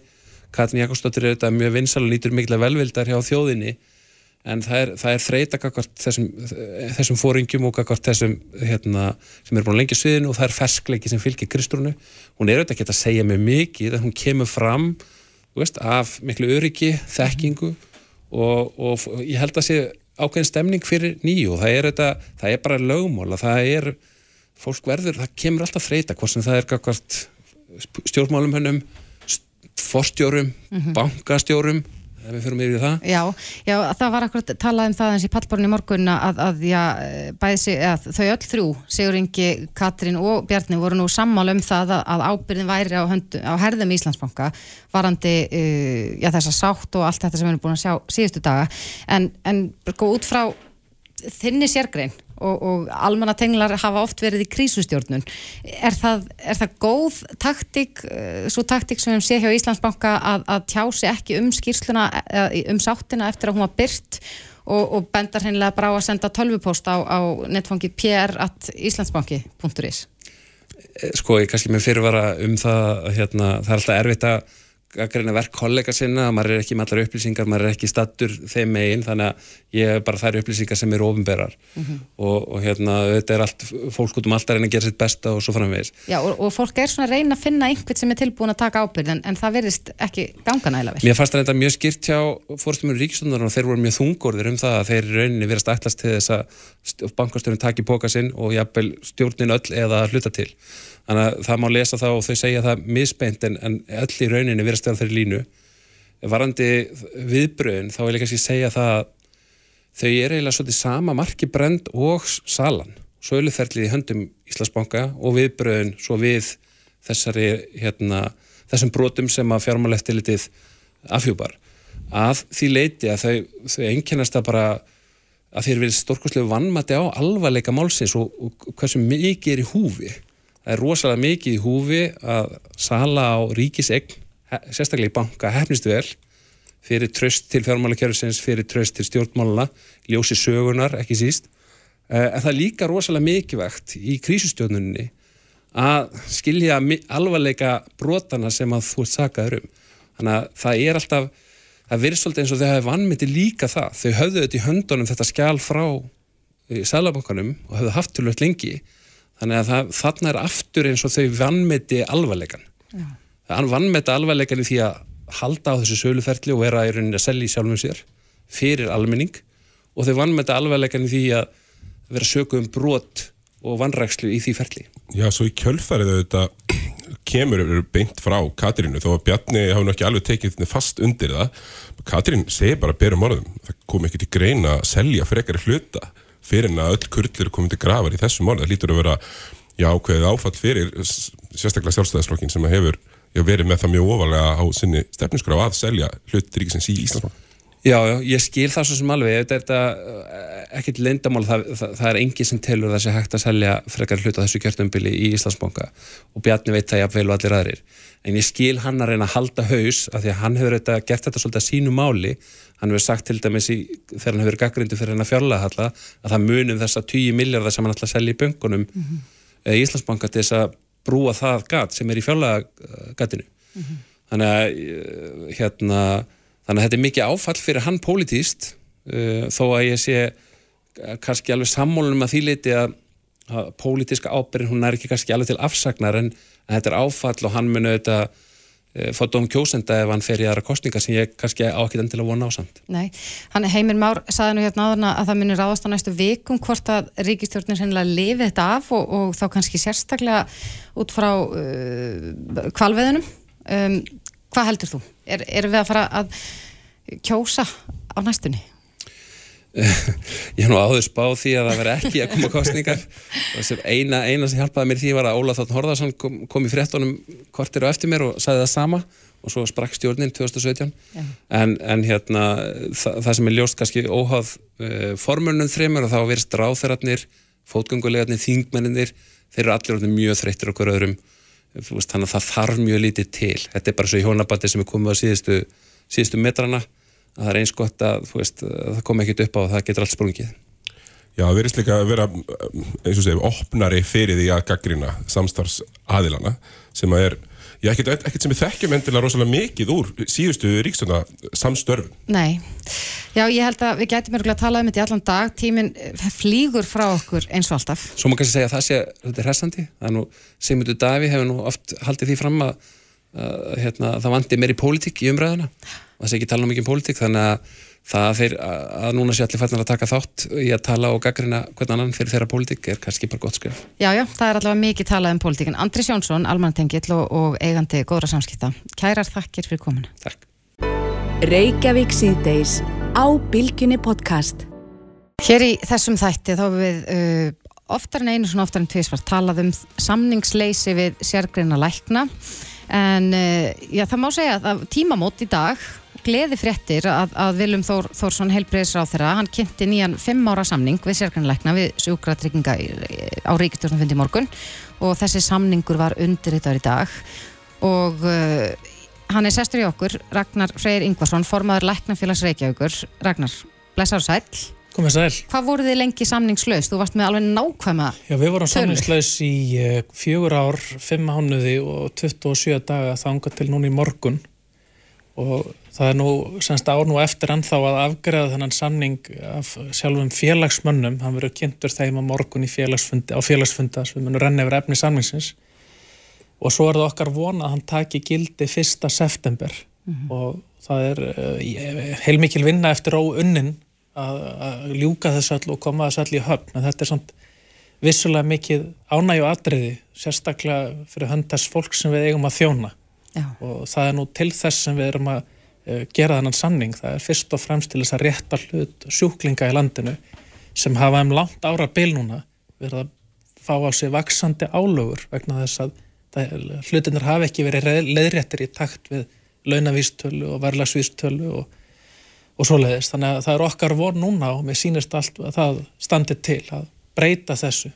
[SPEAKER 8] Katrin Jakobsdóttir er þetta mjög vinsal og lítur mikla velvildar hjá þjóðinni en það er, það er þreita kakvart þessum, þessum fóringjum og kakvart þessum hérna, sem er búin að lengja sviðinu og það er ferskleiki sem fylgir Kristrúnu. Hún er auðvitað ekki að segja mig mikið en hún kemur fram veist, af miklu öryggi, þekkingu og, og ég held að sé ákveðin stemning fyrir nýju og það er, þetta, það er bara lögmál það er, fólk verður, það kemur alltaf þreita hvort sem það er kakvart stjórnmálum hennum forstjórum, mm -hmm. bankastjórum ef við fyrir yfir það.
[SPEAKER 3] Já, já það var akkurat talað um það eins í pallborinu morgun að, að, já, bæði, að þau öll þrjú, Sigur Ingi, Katrín og Bjarni voru nú sammála um það að, að ábyrðin væri á, höndu, á herðum Íslandsbanka varandi uh, já, þessa sátt og allt þetta sem við erum búin að sjá síðustu daga. En, en sko út frá þinni sérgrein og, og almannatenglar hafa oft verið í krísustjórnun. Er það, er það góð taktík, eh, svo taktík sem við séum hjá Íslandsbanka að, að tjási ekki um skýrsluna, um sáttina eftir að hún var byrt og, og bendar hennilega bara á að senda tölvupóst á, á netfangi pr.islandsbanki.is
[SPEAKER 8] eh, Sko ég kannski með fyrirvara um það hérna, það er alltaf erfitt að að greina verk kollega sinna, maður er ekki með allar upplýsingar, maður er ekki stattur þeim megin þannig að ég er bara þær upplýsingar sem eru ofinberar mm -hmm. og, og hérna þetta er allt, fólk út um alltaf reyna að gera sitt besta og svo framvegis.
[SPEAKER 3] Já og, og fólk er svona að reyna að finna einhvern sem er tilbúin að taka ábyrð en, en það verðist ekki ganga næla vel.
[SPEAKER 8] Mér fannst þetta mjög skýrt hjá fórstumur ríkistundarinn og þeir voru mjög þungorðir um það að þeir rauninni verðast ætlast til þess að bankastjórn taki póka sinn og jafnvel stjórnin öll eða hluta til þannig að það má lesa það og þau segja það misbeint en, en öll í rauninni verðast þeirra þeirri línu. Varandi viðbröðin þá vil ég kannski segja það að þau er eiginlega svolítið sama marki brend og salan. Söluferlið í höndum Íslandsbanka og viðbröðin svo við þessari hérna, þessum brotum sem að fjármáleftilitið afhjúpar. Að því leiti að þau, þau einkennast að bara að þeir verið stórkoslega vannmati á alvarleika málsins og, og hversu mikið er í húfi. Það er rosalega mikið í húfi að sala á ríkisegn, sérstaklega í banka, hefnist vel fyrir tröst til fjármálakjörfisins, fyrir tröst til stjórnmáluna, ljósi sögunar, ekki síst. Eh, en það er líka rosalega mikilvægt í krísustjórnunni að skilja alvarleika brotana sem að þú ert sakaður um. Þannig að það er alltaf, það verður svolítið eins og þau hafi vannmyndi líka það. Þau höfðu þetta í höndunum þetta skjál frá eh, Sælabankanum og höfðu haft til lögt lengi þannig að það, þarna er aftur eins og þau vannmeti alvarleikan það vannmeti alvarleikan í því að halda á þessu söluferli og vera í rauninni að selja í sjálfum sér fyrir almenning. Og þau vannmeti alvarleikan í því að vera söku um brot og vannrækslu í því ferli.
[SPEAKER 2] Já, svo í kjölfarið auðvitað kemur beint frá Katrínu þó að Bjarni hafi náttúrulega ekki alveg tekið fast undir það. Katrín segir bara berum orðum það kom ekki til greina að selja frekari hluta fyrir en að öll kurlir komið til grafar í þessu mál, það lítur að vera já, ákveðið áfall fyrir sérstaklega sjálfstæðisflokkin sem hefur já, verið með það mjög ofalega á sinni stefninskraf að selja hlut ríkisins í Íslandsbank
[SPEAKER 8] Já, já, ég skil það svo sem alveg. Þetta er eh, ekkert lindamál það, það, það er engi sem telur þessi hægt að selja frekar hlut á þessu kjörtumbili í Íslandsbanka. Og Bjarni veit það jafnvel og allir aðrir. En ég skil hann að reyna að halda haus af því að hann hefur þetta, gert þetta svolítið að sínu máli. Hann hefur sagt til dæmis í, þegar hann hefur gaggrindu fyrir hann að fjárlega að það munum þessa 10 miljardar sem hann ætla að selja í böngunum mm -hmm. í Íslandsbanka til þess að brúa það gat sem er í fjárlega gatinu mm -hmm. þannig að eh, hérna, þannig að þetta er mikið áfall fyrir hann pólitíst uh, þó að ég sé kannski alveg sammólunum að því leiti að, að pólitíska ábyrgin hún er ekki kannski alveg til afsagnar en, en þetta er áfall og hann muni auðvitað Eh, fá dóm kjósenda ef hann fer í aðra kostninga sem ég kannski á ekki enn til að vona ásamt.
[SPEAKER 3] Nei, hann Heimir Már saði nú hérna áðurna að það munir ráðast á næstu vikum hvort að ríkistjórnir sennilega lifi þetta af og, og þá kannski sérstaklega út frá uh, kvalveðunum. Um, Hvað heldur þú? Er, erum við að fara að kjósa á næstunni? [laughs]
[SPEAKER 8] Ég nú áður spáð því að það veri ekki að koma kostningar og sem eina, eina sem hjálpaði mér því var að Óla Þáttun Horðarsson kom, kom í fréttonum kortir á eftir mér og sagði það sama. Og svo sprakk stjórnin 2017 en, en hérna það, það sem er ljóst kannski óháð uh, formunum þreymur og þá verist ráþeirarnir fótgöngulegarnir, þingmenninir þeir eru allir orðin mjög þreyttir okkur öðrum. Veist, þannig að það þarf mjög lítið til. Þetta er bara svo í hjónabatti sem er komið á síðustu, síðustu metrana að það er eins gott að, veist, að það kom ekkit upp á og það getur allt sprungið.
[SPEAKER 2] Já, það verðist líka að vera eins og segjum, opnari fyrir því að gaggrina samstarfs aðilana sem að er, já, ekkert, ekkert sem við þekkjum endilega rosalega mikið úr síðustu ríkstuna samstörf
[SPEAKER 3] Nei, já, ég held að við gætum örgulega að tala um þetta í allan dag. Tíminn flýgur frá okkur eins og alltaf.
[SPEAKER 8] Svo maður kannski segja að það sé, þetta er hressandi. Það er nú, Sigmundur Daví hefur nú oft haldið því fram að, að hérna, það vandi meiri pólitík í umræðuna og það sé ekki tala um mikið um pólitík þannig að það þeir að núna sé allir færðin að taka þátt í að tala og gaggrina hvern annan fyrir þeirra pólitík er kannski bara gott skrif.
[SPEAKER 3] Já, já, það er allavega mikið talað um pólitíkin. Andris Jónsson, almantengill og, og eigandi góðra samskipta. Kærar þakkir fyrir komuna.
[SPEAKER 8] Takk.
[SPEAKER 1] Reykjavík síðdeis á Bilginni podcast.
[SPEAKER 3] Hér í þessum þætti þá við uh, oftar en einu svona oftar en tvísvart talað um samningsleysi við sérgreina lækna en uh, já, það má segja að tímamót í dag gleði fréttir að, að Viljum Þór, Þórsson helbreyðisráð þeirra, hann kynnti nýjan fimm ára samning við sérgrannleikna við sjúkratrygginga á ríkistjórnum morgun og þessi samningur var undirriðar í dag. Og uh, hann er sestur í okkur, Ragnar Freyr Ingvarsson formaður Læknafélags Reykjavíkur. Ragnar, blessaður sæl
[SPEAKER 9] Komið sæl.
[SPEAKER 3] Hvað voru þið lengi samningslaus? Þú varst með alveg nákvæma
[SPEAKER 9] Já, við vorum samningslaus í uh, fjögur ár, fimm mánuði og 27 daga þanga til núna í morgun og það er nú semst ár nú eftir ennþá að afgreða þennan samning af sjálfum félagsmönnum. Hann verður kynntur þeim á morgun félagsfundi á félagsfunda sem við munum renna yfir efni samningsins. Og svo er það okkar von að hann taki gildi 1. september. Og það er uh, heilmikil vinna eftir óunnin að, að ljúka þess öll og koma þess öll í höfn. En þetta er samt vissulega mikið ánægju atriði sérstaklega fyrir höndast fólk sem við eigum að þjóna
[SPEAKER 3] Já.
[SPEAKER 9] og það er nú til þess sem við erum að uh, gera þennan sanning. Það er fyrst og fremst til þess að rétta hlut sjúklinga í landinu sem hafa um langt ára bil núna verið að fá á sig vaksandi álögur vegna þess að hlutinir hafa ekki verið leiðréttir í takt við launavístölu og verðlagsvístölu og, og svoleiðis. Þannig að það er okkar von núna og mér sýnist allt að það standi til að breyta þessu.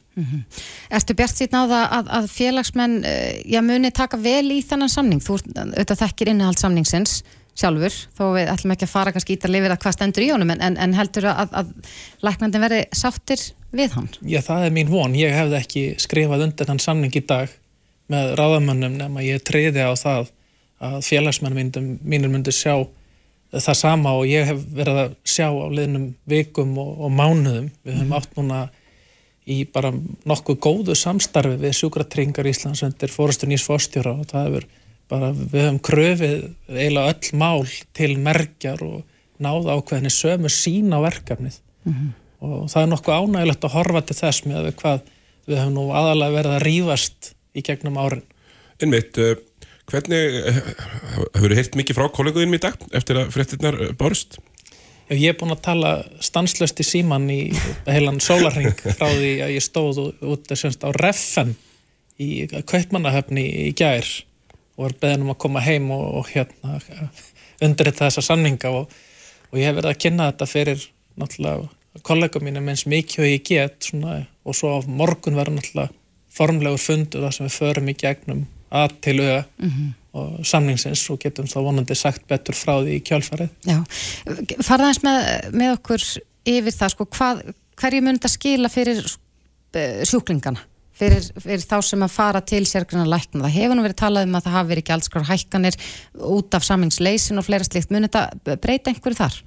[SPEAKER 3] Ertu bjart síðan á það að, að félagsmenn uh, já, muni taka vel í þennan samning? Þú auðvitað þekkir innihald samningsins sjálfur, þó við ætlum ekki að fara kannski ítarlega yfir að hvað stendur í honum en, en, en heldur að, að læknandi verði sáttir við hann?
[SPEAKER 9] Já, það er mín von. Ég hefði ekki skrifað undir þann samning í dag með ráðamönnum nema ég treyði á það að félagsmenn mínir myndi sjá það sama og ég hef verið að sjá á liðnum vikum og, og mánuðum. Við höfum átt núna í bara nokkuð góðu samstarfi við sjúkratringar Íslands undir fórustur nýs fórstjóra og það hefur bara, við höfum kröfið eiginlega öll mál til merkjar og náða ákveðinni sömu sín á verkefnið. Og það er nokkuð ánægilegt að horfa til þess með við hvað við höfum nú aðalega verið að rífast í gegnum árin.
[SPEAKER 2] Einmitt, uh, hvernig uh, hefur þið heyrt mikið frá kolleguðinum í dag eftir að fréttinnar uh,
[SPEAKER 9] Já, ég er búin að tala stanslöst í síman í heilan sólarring [laughs] frá því að ég stóð út semst, á reffen í Kaupmannahöfni í gær og var beðin um að koma heim og, og hérna undirrita þessa samninga og, og ég hef verið að kynna þetta fyrir náttúrulega kollega mínum eins mikið og ég get svona, og svo á morgun verður náttúrulega formlegur fundur þar sem við förum í gegnum að til auða og samningsins og getum þá vonandi sagt betur frá því í kjálfarið.
[SPEAKER 3] Já, farða eins með, með okkur yfir það, sko, hvað, hverju mun þetta skila fyrir uh, sjúklingana? Fyrir, fyrir þá sem að fara til sérgrunna lækna. Það hefur nú verið talað um að það hafi verið gjaldskrar hækkanir út af samingsleysin og fleira slíkt. Mun þetta breyta einhverju þar?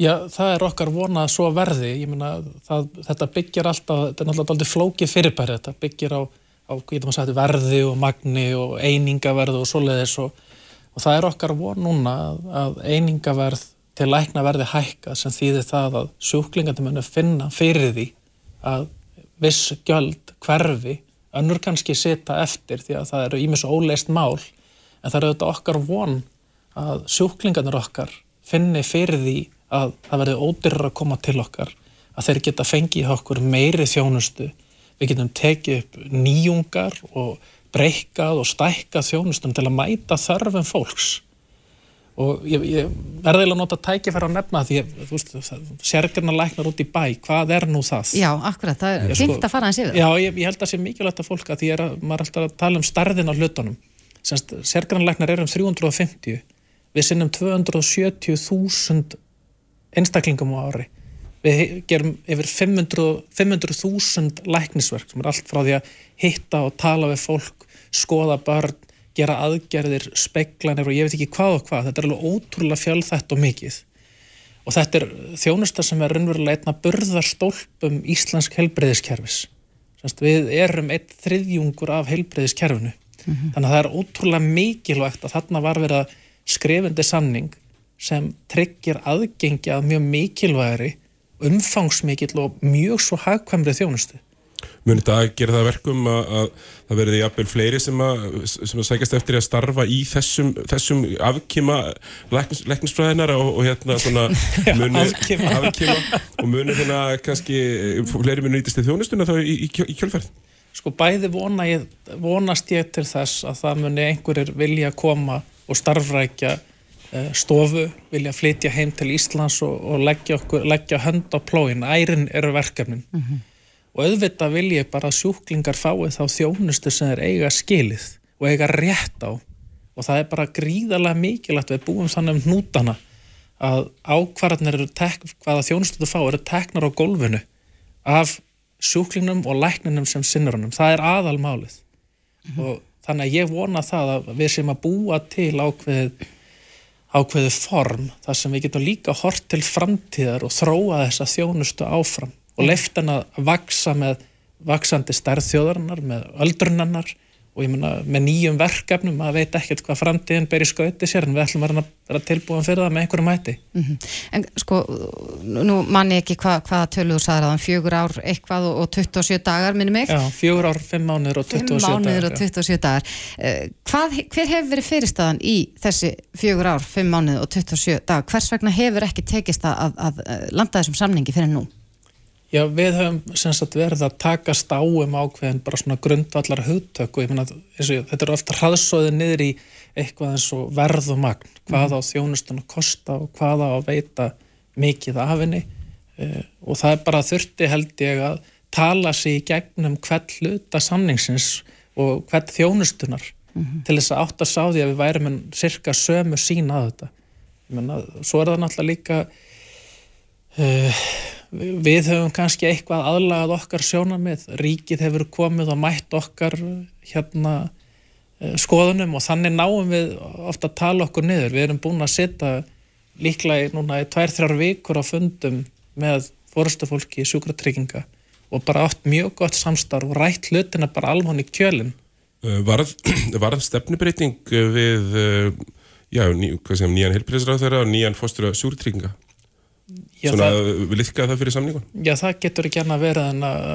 [SPEAKER 9] Já, það er okkar vonað að svo verði. Ég meina, það, þetta byggir alltaf, þetta er náttúrulega aldrei flókið fyrirbæri, þetta byggir á, á sagt, verði og magni og einingaverð og svoleiðis og, og það er okkar von núna að, að einingaverð til lækna verði hækka sem þýðir það að sjúklingandi munu finna fyrir því að viss gjöld hverfi, önnur kannski sita eftir því að það eru ímis óleist mál en það er auðvitað okkar von að sjúklingarnir okkar finni fyrir því að það verði ódyrra að koma til okkar að þeir geta fengið okkur meiri þjónustu við getum tekið upp nýjungar og breykað og stækkað þjónustum til að mæta þörfum fólks. Og ég, ég verði eiginlega að nota tækifæra að nefna því að sérgjarnar læknar út í bæ, hvað er nú það?
[SPEAKER 3] Já, akkurat, það er
[SPEAKER 9] Ég sko-
[SPEAKER 3] fint að fara hans yfir.
[SPEAKER 9] Já, ég, ég held að það sé mikilvægt að fólk að því er að maður er alltaf að tala um starðin á hlutunum. Sérgrannlæknar er um 350 við sinnum 270.000 einstaklingum á ári við gerum yfir 500 500.000 læknisverk sem er allt frá því að hitta og tala við fólk skoða börn, gera aðgerðir speklanir og ég veit ekki hvað og hvað. Þetta er alveg ótrúlega fjölþætt og mikið. Og þetta er þjónusta sem er raunverulega einna burðarstólpum íslensk helbreyðiskerfis Sannst, við erum eitt þriðjungur af heilbreyðiskerfinu þannig að það er ótrúlega mikilvægt að þarna var verið að skrifandi sanning sem tryggir aðgengi að mjög mikilvægri umfangsmikill og mjög svo hagkvæmri þjónustu
[SPEAKER 2] Muni þetta að gera það að verkum að, að það verði jafnvel fleiri sem að, sem að sækast eftir að starfa í þessum, þessum afkima læknis, læknisfræðinar og, og hérna svona [laughs] muni,
[SPEAKER 9] afkima.
[SPEAKER 2] afkima og muni hérna kannski fleiri muni nýtist í þjónustuna þá í, í, í kjölferð.
[SPEAKER 9] sko bæði vona ég, vonast ég til þess að það muni einhverjir vilja koma og starfrækja stofu, vilja flytja heim til Íslands og, og leggja, okkur, leggja hönd á plóin, ærin eru verkefnin. Og auðvitað vil ég bara sjúklingar fái þá þjónustu sem þeir eiga skilið og eiga rétt á. Og það er bara gríðarlega mikilvægt við búum þannig um hnútana að ákvarðanir eru tek, hvaða þjónustu þú fá eru teknar á gólfinu af sjúklingnum og lækninum sem sinnur honum, það er aðalmálið. Og þannig að ég vona það að við sem að búa til ákveðið ákveðið form þar sem við getum líka hort til framtíðar og þróa þessa þjónustu áfram og leift hann að vaksa með vaksandi stærð þjóðarinnar með öldrunarnar og ég meina með nýjum verkefnum maður veit ekkert hvað framtíðin ber í skauti sér en við ætlum að að vera tilbúin fyrir það með einhverju mæti
[SPEAKER 3] Mhm. En sko, nú manni ekki hva, hvaða tölu þú sagði aðan, fjögur ár eitthvað og, og 27 dagar, minni mig.
[SPEAKER 9] Já, fjögur ár, fimm mánuður og 27
[SPEAKER 3] Fimm mánuður og
[SPEAKER 9] dagar, já.
[SPEAKER 3] 27 dagar. Eh, Hvað, hver hefur verið fyrirstaðan í þessi fjögur ár, fimm mánuður og 27 dagar? Hvers vegna hefur ekki tekist að, að, að landa þessum samningi fyrir nú?
[SPEAKER 9] Já, við höfum sem sagt verið að takast á um ákveðin bara svona grundvallar hugtök og ég meina, þetta er ofta hraðsóðið niður í eitthvað eins og verð og magn, hvað á þjónustun að kosta og hvað á að veita mikið af henni? Uh, og það er bara þurfti held ég að tala sig í gegnum hvern hluta samningsins og hvern þjónustunar til þess að átt að sá því að við værum en cirka sömu sín að þetta. Ég meina, svo er það náttúrulega líka uh, við höfum kannski eitthvað aðlagað okkar sjónamið, ríkið hefur komið og mætt okkar hérna eh, skoðunum og þannig náum við ofta að tala okkur niður. Við erum búin að setja líklega núna í tvær, þrjár vikur á fundum með fórstufólki í sjúkratrygginga og bara átt mjög gott samstarf og rætt hlutina bara alveg í kjölinn.
[SPEAKER 2] Uh, Varð, [clears throat] varð stefnubreiting við uh, já, ný, sem, nýjan helbriðsráð þeirra og nýjan fóstur sjúrtrygginga?
[SPEAKER 9] Já,
[SPEAKER 2] Svona,
[SPEAKER 9] það-
[SPEAKER 2] það... liðkaði það fyrir samningun?
[SPEAKER 9] Já, það getur ekki annað verið en að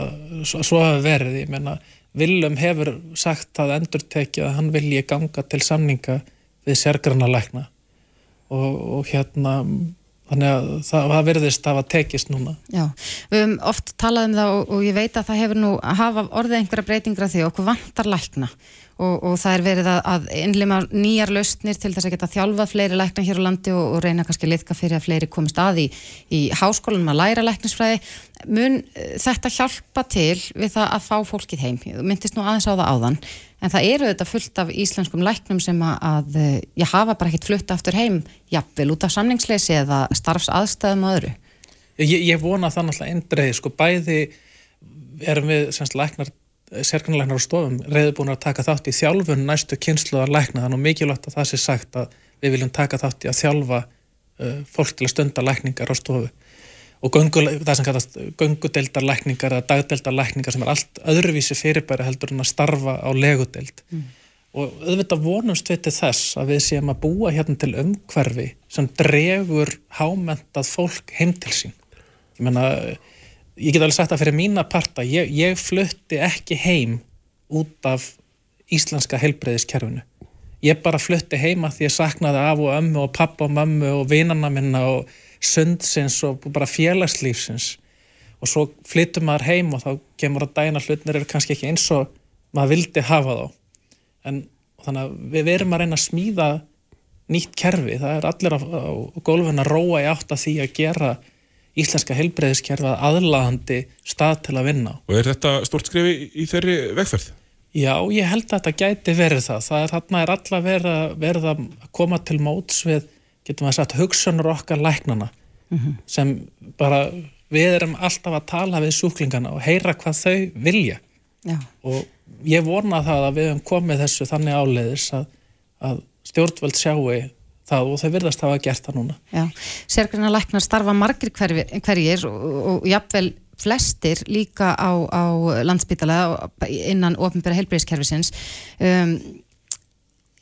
[SPEAKER 9] svo, svo hafi verið. Ég meina, Willum hefur sagt það endurtekið að hann vilji ganga til samninga við sérgrana lækna og, og hérna þannig að það, það verðist að hafa tekist núna.
[SPEAKER 3] Já, við höfum oft talað um það og, og ég veit að það hefur nú hafa orðið einhverja breytingra því að okkur vantar lækna og, og það er verið að, að innlima nýjar lausnir til þess að geta þjálfað fleiri lækna hér á landi og, og reyna kannski að liðka fyrir að fleiri komist að í, í háskólanum að læra læknisfræði. Mun eh, þetta hjálpa til við það að fá fólkið heim? Þú myndist nú aðeins á það áðan en það eru þetta fullt af íslenskum læknum sem að, að eh, ég hafa bara ekkert flutt aftur heim, jafnvel út af samningsleysi eða starfsaðstæðum og öðru.
[SPEAKER 9] Ég, ég vona það náttúrulega eindreið, sko, bæði erum við semst læknar sérgrannalæknar á stofum reyðbúin að taka þátt í þjálfun næstu kynsluðar lækna þannig mikilvægt að það sé sagt að við viljum taka þátt í að þjálfa uh, fólk til að stunda lækningar á stofu. Og göngu, það sem kallast göngudeldarlækningar eða dagdeldarlækningar sem er allt öðruvísi fyrirbæri heldur en að starfa á legudeld og auðvitað vonumst við til þess að við séum að búa hérna til umhverfi sem dregur hámentað fólk heim til sín. Ég meina, ég get alveg sagt það fyrir mína parta, ég, ég flutti ekki heim út af íslenska heilbreyðiskerfinu ég bara flutti heima því ég saknaði af og ömmu og pappa og mömmu og vinanna minna og sundsins og bara félagslífsins. Og svo flyttum maður heim og þá kemur að dæna hlutnir eru kannski ekki eins og maður vildi hafa þá. En þannig að við verum að reyna að smíða nýtt kerfi, það er allir á, á gólfin að róa í átt að því að gera íslenska heilbreyðiskerfi að aðlaðandi stað til að vinna.
[SPEAKER 2] Og er þetta stort skrifi í þeirri vegferð?
[SPEAKER 9] Já, ég held að þetta gæti verið það. Það er þarna er alla verið, að- verið að koma til móts við, getum að sagt, hugsunur okkar læknana sem bara, við erum alltaf að tala við sjúklingana og heyra hvað þau vilja
[SPEAKER 3] Já.
[SPEAKER 9] og ég vona það að við höfum komið þessu þannig áleiðis að, að stjórnvöld sjáu það og þau virðast hafa gert það núna.
[SPEAKER 3] Já, sérgræna læknar starfa margir hverjir, hverjir og, og jafnvel flestir líka á, á landsbytala innan ofinbæra heilbreyðiskerfisins um,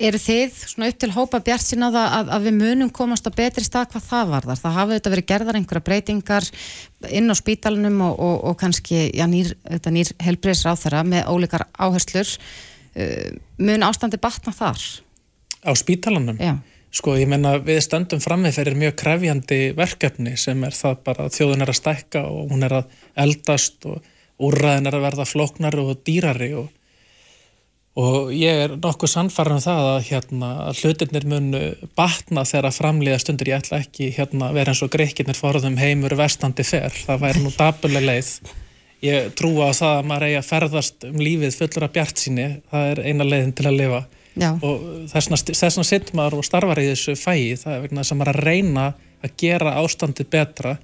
[SPEAKER 3] eru þið svona upp til hópa bjart sína það að, að við munum komast á betri stað hvað það varðar, það hafa þetta verið gerðar einhverja breytingar inn á spítalunum og, og, og kannski já, nýr, nýr heilbreyðisráþara með ólíkar áherslur uh, mun ástandi batna þar
[SPEAKER 9] Á spítalanum?
[SPEAKER 3] Já.
[SPEAKER 9] Sko, ég menna við stöndum frammi fyrir mjög krefjandi verkefni sem er það bara að þjóðun er að stækka og hún er að eldast og úrræðin er að verða flóknari og dýrari og, og ég er nokkuð sannfæran um það að, hérna, hlutirnir munu batna þegar að framlýða stundir. Ég ætla ekki hérna, vera eins og greikirnir forðum heimur vestandi fer, það væri nú dabuleg leið. Ég trúa á það að maður eigi að ferðast um lífið fullur af bjart síni, það er eina leiðin til að lifa
[SPEAKER 3] Já.
[SPEAKER 9] og þess vegna sitt maður og starfar í þessu fæi það er vegna þess að maður að reyna að gera ástandið betra.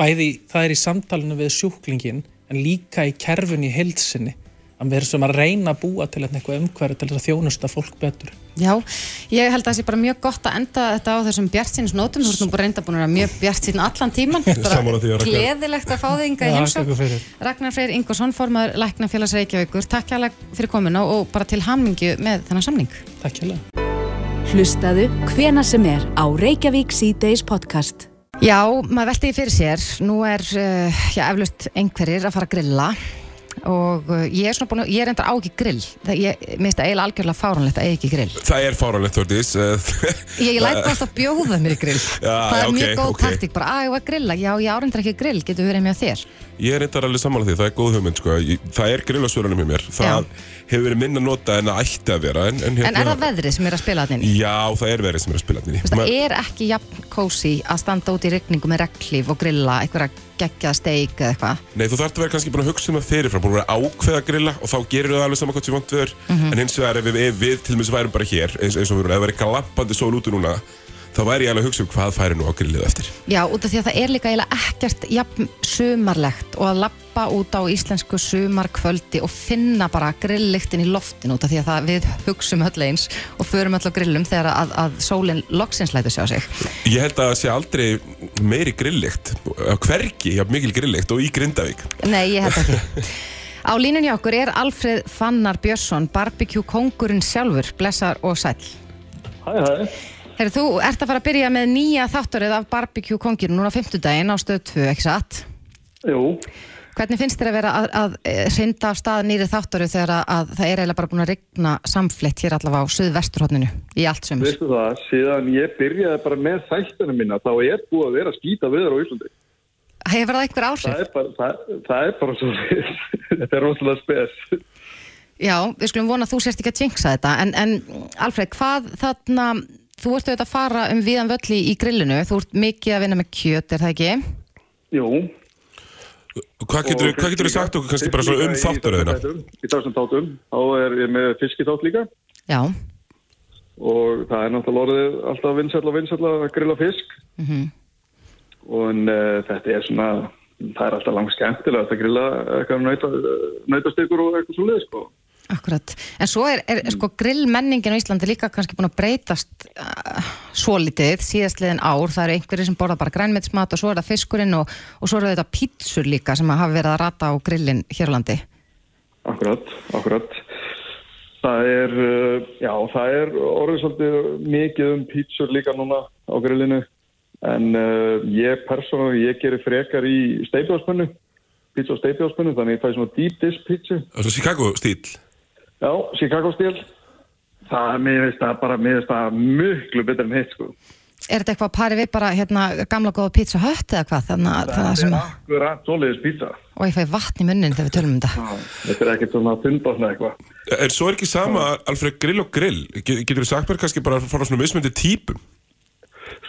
[SPEAKER 9] Bæði það er í samtalenu við sjúklingin en líka í kerfun í heilsinni að við erum sem að reyna að búa til eitthvað umhverju til að þjónusta fólk betur.
[SPEAKER 3] Já, ég held að það sé bara mjög gott að enda þetta á þessum bjartsinsnótum, þú ert nú bara reynda búin að vera mjög bjartsinn allan tíman, gleðilegt að fá þig inga í heimsók. Ragnar Freyr Ingvarsson, formaður Læknafélags Reykjavíkur. Takk alveg fyrir komuna og bara til hammingju með þennan samning.
[SPEAKER 9] Takk hjá
[SPEAKER 1] Hlustaðu hvena sem er á Reykjavík C-Days podcast.
[SPEAKER 3] Já, maður velti því fyrir sér. Nú er, uh, já, eflaust einhverjir að fara að grilla og uh, ég er svona búin að, ég er endar á ekki grill það, ég mér finnst það eiginlega algjörlega fáránlegt að eiga ekki grill
[SPEAKER 2] Það er fáránlegt, Þordís. [laughs]
[SPEAKER 3] Ég, ég læt bara alltaf bjóða mér grill [laughs]
[SPEAKER 2] Já,
[SPEAKER 3] Það er
[SPEAKER 2] já, ok,
[SPEAKER 3] mjög góð
[SPEAKER 2] ok.
[SPEAKER 3] taktík, bara að ég var að grilla Já, ég áreindar ekki grill, getur verið með þér
[SPEAKER 2] Ég er reyndar alveg sammála því, það er góð hugmynd sko. Það er grillasvörunum hjá mér Það hefur verið minna nota en það ætti að vera En, en,
[SPEAKER 3] En er það veðrið sem er að spila þannig?
[SPEAKER 2] Já, það er verið sem er að spila þannig
[SPEAKER 3] Með og geggjað steik eða eitthvað
[SPEAKER 2] Nei, þú þarf að vera kannski búin að hugsa um það fyrirfram búin að vera ákveða að grilla og þá gerir það alveg saman hvað sem vant við er
[SPEAKER 3] Mhm.
[SPEAKER 2] en hins vegar ef við, ef við til dæmis værum bara hér eins, eins og við erum, ef það væri galampandi sól úti núna þá væri ég alveg að hugsa um hvað færi nú á grillið eftir.
[SPEAKER 3] Já, út af því að það er líka eiginlega ekkert jafn sumarlegt og að lappa út á íslensku sumarkvöldi og finna bara grilllyktin í loftin út af því að það, við hugsum öll eins og förum öll á grillum þegar að, að sólinn loksins lætur sjá sig.
[SPEAKER 2] Ég held að það sé aldrei meiri grillikt á hvergi, já, mikil grillikt og í Grindavík.
[SPEAKER 3] Nei, ég held ekki. Á línun hjá okkur er Alfred Fannar Björnsson barbecue kongurinn sjálfur. Blessar og sæll.
[SPEAKER 10] Hæ, hæ.
[SPEAKER 3] Herri, þú ert að fara að byrja með nýja þátturinn af barbecue kongirinn núna á fimmtudaginn á stöð 2, ekki satt?
[SPEAKER 10] Jú,
[SPEAKER 3] Hvernig finnst þér að vera að, að hrinda af stað nýri þáttöru þegar að, að það er eiginlega bara búin að regna samflitt hér allavega á suðvesturhóttinu í allt sömur?
[SPEAKER 10] veistu það, síðan ég byrjaði bara með þættinu mína, þá er búið að vera skýta viður á Íslandi.
[SPEAKER 3] Hefur það einhver áhrif?
[SPEAKER 10] Það er bara, það, það er bara svo, [laughs] þetta er rosalega spes.
[SPEAKER 3] Já, við skulum vona að þú sérst ekki að jinxa þetta en, en Alfred, hvað þarna þú ert auðvitað að fara um viðan völli í grillinu þú ert mikið að vinna með kjöt, er það ekki?
[SPEAKER 10] Jú.
[SPEAKER 2] Hvað getur,
[SPEAKER 10] Og
[SPEAKER 2] hvað getur þú sagt okkur kannski bara um
[SPEAKER 10] í
[SPEAKER 2] þáttaröðina?
[SPEAKER 10] þessum þáttum. Í þessum tátum, þá er ég með fiskitátt líka
[SPEAKER 3] Já,
[SPEAKER 10] og það er náttúrulega orðið alltaf vinsætla og vinsætla að grilla fisk
[SPEAKER 3] mm
[SPEAKER 10] og en, uh, þetta er svona, það er alltaf langt skemmtilegt að grilla eitthvað nauta, nautastykur og eitthvað svo leið, sko.
[SPEAKER 3] Akkurat. En svo er, er sko grillmenningin á Íslandi líka kannski búin að breytast uh, svo litið síðastliðin ár. Það eru einhverjir sem borða bara grænmetsmat og svo er það fiskurinn og, og svo eru þetta pítsur líka sem hafa verið að rata á grillin hér á landi.
[SPEAKER 10] Akkurat, akkurat. Það er, uh, já, það er orðið svolítið mikið um pítsur líka núna á grillinu. En uh, ég persónulega, ég gerir frekar í steipjáspönnu, pítsu á steipjáspönnu, þannig ég fæ svona deep dish pítsu.
[SPEAKER 2] Það er svo Chicago stíl
[SPEAKER 10] Já, Chicago stíl. það, mér finnst það bara, mér finnst það miklu betur en hitt, sko.
[SPEAKER 3] Er þetta eitthvað að pari við bara hérna gamla góða pizza hött eða hvað? Þannig að það sem,
[SPEAKER 10] er akkurat svoleiðis pizza.
[SPEAKER 3] og ég fæ vatn í munnin þegar við tölum um þetta.
[SPEAKER 10] Þetta er ekkert svona þundbásna eitthvað.
[SPEAKER 2] En svo er ekki sama, Alfred, grill og grill. Get- Getur þú sagt mér kannski bara frá svona mismöndi típum?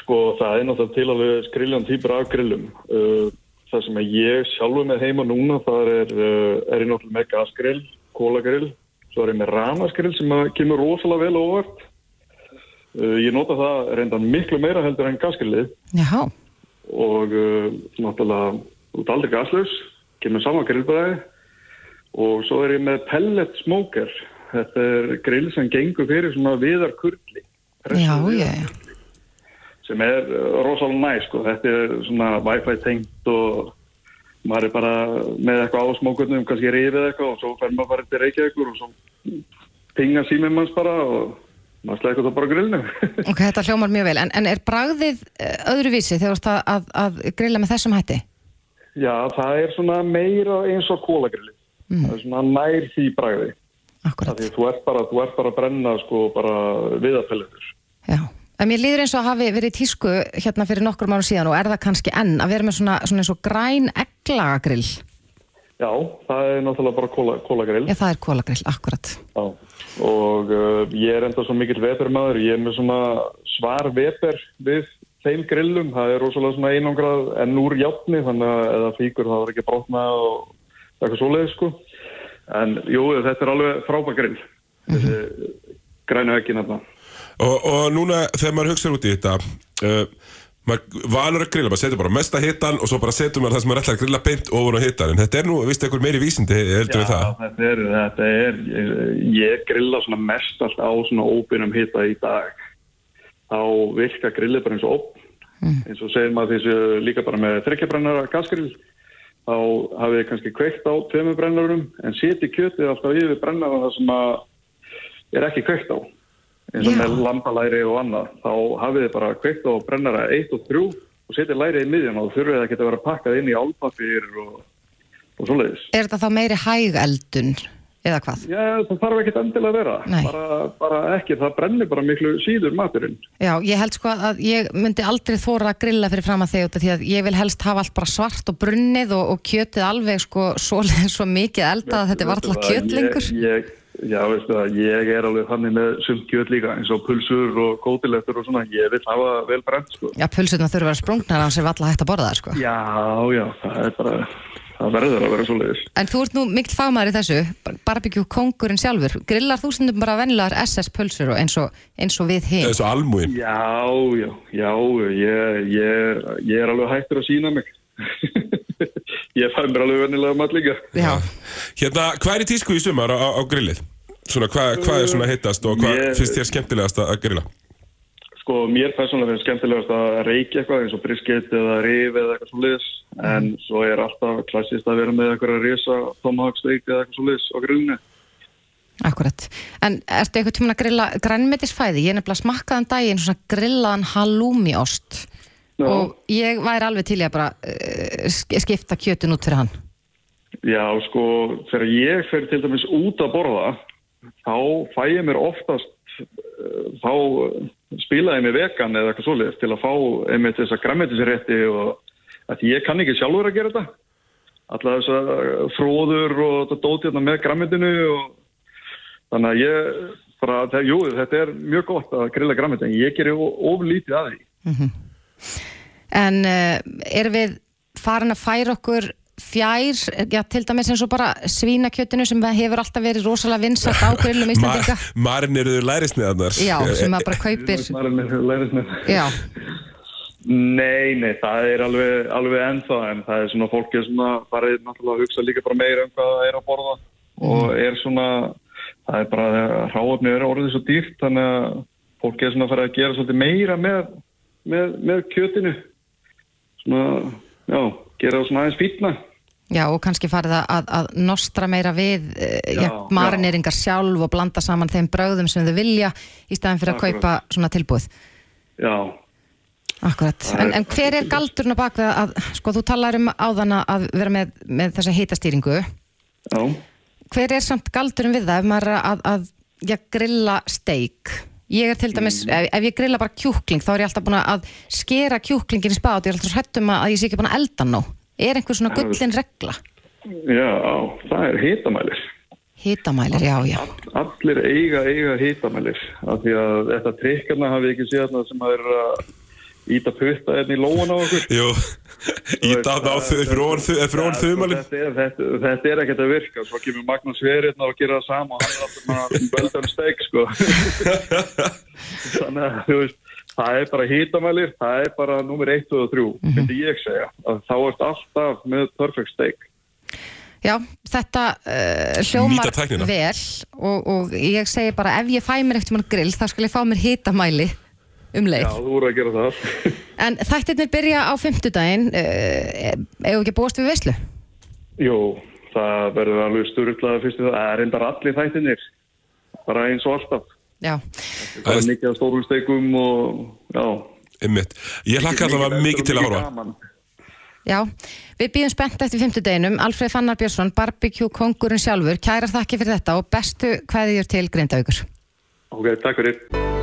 [SPEAKER 10] Sko, það er náttúrulega til alveg skriljan týpur af grillum. Uh, það sem að ég sjálfur með heima núna, það er, uh, er ég náttúrulega með gasgrill, kólagrill, svo er ég með ramasgrill sem kemur rosalega vel óvart. Uh, ég nota það reyndan miklu meira heldur en gasgrillið
[SPEAKER 3] Já,
[SPEAKER 10] og uh, náttúrulega út aldrei gaslaus, kemur saman grillbræði og svo er ég með pellet smoker. Þetta er grill sem gengur fyrir svona viðarkurli.
[SPEAKER 3] já, já, já.
[SPEAKER 10] sem er uh, rosalega næ sko. þetta er svona wifi tengt og maður er bara með eitthvað á smókurnum, kannski rifið eitthvað og svo fer maður bara til Reykjavíkur og svo pinga síminn manns bara og maður slæði eitthvað bara grillinu [laughs]
[SPEAKER 3] Ok, þetta hljómar mjög vel. En, en er bragðið eh, öðruvísi þegar þú ert að, að, grilla með þessum hætti?
[SPEAKER 10] Já, það er svona meira eins og kólagrilli það er svona nær því bragði
[SPEAKER 3] Akkurat.
[SPEAKER 10] því þú ert bara, þú ert bara að brenna sko bara viðapelletur
[SPEAKER 3] Já. En mér líður eins og að hafi verið tísku hérna fyrir nokkur mánu síðan og er það kannski enn að vera með svona, svona eins og græn egglagagrill.
[SPEAKER 10] Já, það er náttúrulega bara kóla, kólagrill
[SPEAKER 3] Já, það er kólagrill, akkurat.
[SPEAKER 10] Já, og uh, ég er enda svo mikill vepermaður, ég er með svona svar veper við þeim grillum, það er rosalega svona einangrað en úr játni, þannig að eða fíkur það var ekki brotna og eitthvað svoleið sko. En jú, þetta er alveg frábæk grill, þessi grænu ekki nefna.
[SPEAKER 2] Og, og núna þegar maður hugsaður út í þetta uh, maður valur að grilla, maður setur bara mesta hitan og svo bara setur maður það sem maður ætlar að grilla beint ofur á hitan, en þetta er nú, vist eitthvað meiri vísindi heldur við það?
[SPEAKER 10] þetta er, þetta er, ég, grilla svona mest allt á svona óbyrnum hita í dag. Þá virka grillið bara eins og opn, eins og segir maður þessu líka bara með þryggjabrennara gasgrill, þá hafið þið kannski kveikt á tveimur brennarum, en seti kjötið alltaf yfir brennara það sem að er ekki kveikt á, eins og með lambalæri og annað, þá hafið þið bara kveikt á brennara 1 og 3 og setið lærið í miðjan og þurfið það geta að vera pakkað inn í álpapir og, og svoleiðis.
[SPEAKER 3] Er þetta þá meiri hægeldun eða hvað?
[SPEAKER 10] Já, það þarf ekkert endilega að vera. Bara, bara ekki, það brennir bara miklu síður maturinn.
[SPEAKER 3] Já, ég held sko að ég myndi aldrei þóra að grilla fyrir fram að þig út af því að ég vil helst hafa allt bara svart og brunnið og, og kjötið alveg sko svo, svo mikið eldað að þetta er varla
[SPEAKER 10] Veistu það,
[SPEAKER 3] kjöt lengur.
[SPEAKER 10] Ég, ég, já, veistu það, ég er alveg þannig með sumt kjöt líka, eins og pulsur og kótilettur og svona. Ég vil hafa vel brent, sko.
[SPEAKER 3] Já, pulsutna þurfa að vera sprungnar á sem valla hægt að borða það sko.
[SPEAKER 10] Já, já, það það verður að vera svo leiðis.
[SPEAKER 3] En þú ert nú mikil fagmaður í þessu, barbecue kongurinn sjálfur. Grillar þú stundum bara vennilegar SS pulsur og eins, og, eins og við hinn?
[SPEAKER 2] Eða svo almúin.
[SPEAKER 10] Já, já, já, ég, ég, ég er alveg hættur að sína mig. [laughs] ég fæ mér alveg vennilega mat líka.
[SPEAKER 3] Já.
[SPEAKER 2] Hérna, hvað er í tísku í sumar á, á, grillið? Svona, hvað, hvað er svona hittast og hvað
[SPEAKER 10] Ég-
[SPEAKER 2] finnst þér skemmtilegast að grilla?
[SPEAKER 10] Sko, mér persónulega finnst skemmtilegast að reykja eitthvað eins og brisket eða rif eða eitthvað svo liðs en svo er alltaf klassist að vera með eitthvað að risa tomahawksteik eða eitthvað svo liðs á grillinu.
[SPEAKER 3] Akkurat. En ertu eitthvað tíma að grilla grænmetisfæði? Ég er nefnilega smakkaðan daginn svona grillaðan halloumi-ost og ég væri alveg til í að bara uh, skipta kjötun út fyrir hann.
[SPEAKER 10] Já, sko, þegar ég fer til dæmis út að borða þá fæ ég mér oftast uh, þá spila ég mig vegan eða eitthvað svo liðs til að fá einmitt þessa græmmetisrétti og að ég kann ekki sjálfur að gera þetta. Alla þessa uh, fróður og þetta dóti hérna með græmmetinu og þannig að ég bara, það, jú, þetta er mjög gott að grilla græmmeti en ég gerir oflítið að því.
[SPEAKER 3] En uh, erum við farin að færa okkur fjær, já, til dæmis eins og bara svínakjötinu sem hefur alltaf verið rosalega vinsat á grillum [laughs] Íslandinga.
[SPEAKER 2] Marin eru lærisniðarnar.
[SPEAKER 3] Já, sem maður bara kaupir.
[SPEAKER 10] Maður er læris með.
[SPEAKER 3] Já,
[SPEAKER 10] Nei, nei, það er alveg, alveg ennþá en það er svona fólki svona farið náttúrulega að hugsa líka bara meira um hvað það er að borða og er svona, það er bara ráöfni er orðið svo dýrt þannig að fólki er svona farið að gera svolítið meira með, með, með kjötinu svona, já, gera það svona aðeins fítna.
[SPEAKER 3] já, og kannski farið að, að, að nostra meira við uh, já,
[SPEAKER 10] Já,
[SPEAKER 3] marineringar sjálf og blanda saman þeim bröðum sem þau vilja í staðan fyrir að
[SPEAKER 10] Akkurat.
[SPEAKER 3] kaupa svona tilbúið.
[SPEAKER 10] Já,
[SPEAKER 3] Akkurat,
[SPEAKER 10] Það
[SPEAKER 3] en, en hver er galdurinn á bakvið að, sko, þú talar um áðan að vera með, með þessa hitastýringu
[SPEAKER 10] já.
[SPEAKER 3] hver er samt galdurinn við það ef maður að, að já, grilla steik ég er til dæmis, ef, ef ég grilla bara kjúkling þá er ég alltaf búin að skera kjúklingin í spát, ég er alltaf hrættum að ég sé ekki búin að elda nú er einhver svona gullin regla?
[SPEAKER 10] Já, það er hitamælir.
[SPEAKER 3] hitamælir, já, já.
[SPEAKER 10] Allir eiga, eiga hitamælir. Af því að þetta trikkarna hafi ekki séð sem að er að íta putta hérna í lóan á okkur.
[SPEAKER 2] Jú, íta á ofan þumalinn.
[SPEAKER 10] Þetta er, þetta, þetta er ekkert að virka. Svo kemur Magnús Verið og gera það sama og hann er alltaf með beldan steik, sko. [laughs] Þannig að, þú veist, það er bara hitamælir, það er bara nummer 1 og 3, myndi ég segja. Að þá ert alltaf með perfect steak.
[SPEAKER 3] Já, þetta uh, hljómar vel og, og ég segi bara ef ég fæ mér um grill þá skal ég fá mér hitamæli um leið.
[SPEAKER 10] Já, þú voru að gera það. [laughs]
[SPEAKER 3] En þættirnir byrja á fimmtudaginn, uh, ef ekki búast við veislu?
[SPEAKER 10] Jú, það verður alveg styrlaði fyrst það er reyndar allir þættinir bara eins og alltaf
[SPEAKER 3] Já.
[SPEAKER 10] það er mikið af stórum steikum og já
[SPEAKER 2] Einmitt. Ég hlakka allavega mikið til að horfa.
[SPEAKER 3] Já, við býðum spennt eftir fimmtudeginum, Alfreð Fannar Björnsson, barbecue kongurinn sjálfur, kærar þakki fyrir þetta og bestu kveðjur til Grindavíkur.
[SPEAKER 10] Ok, takk fyrir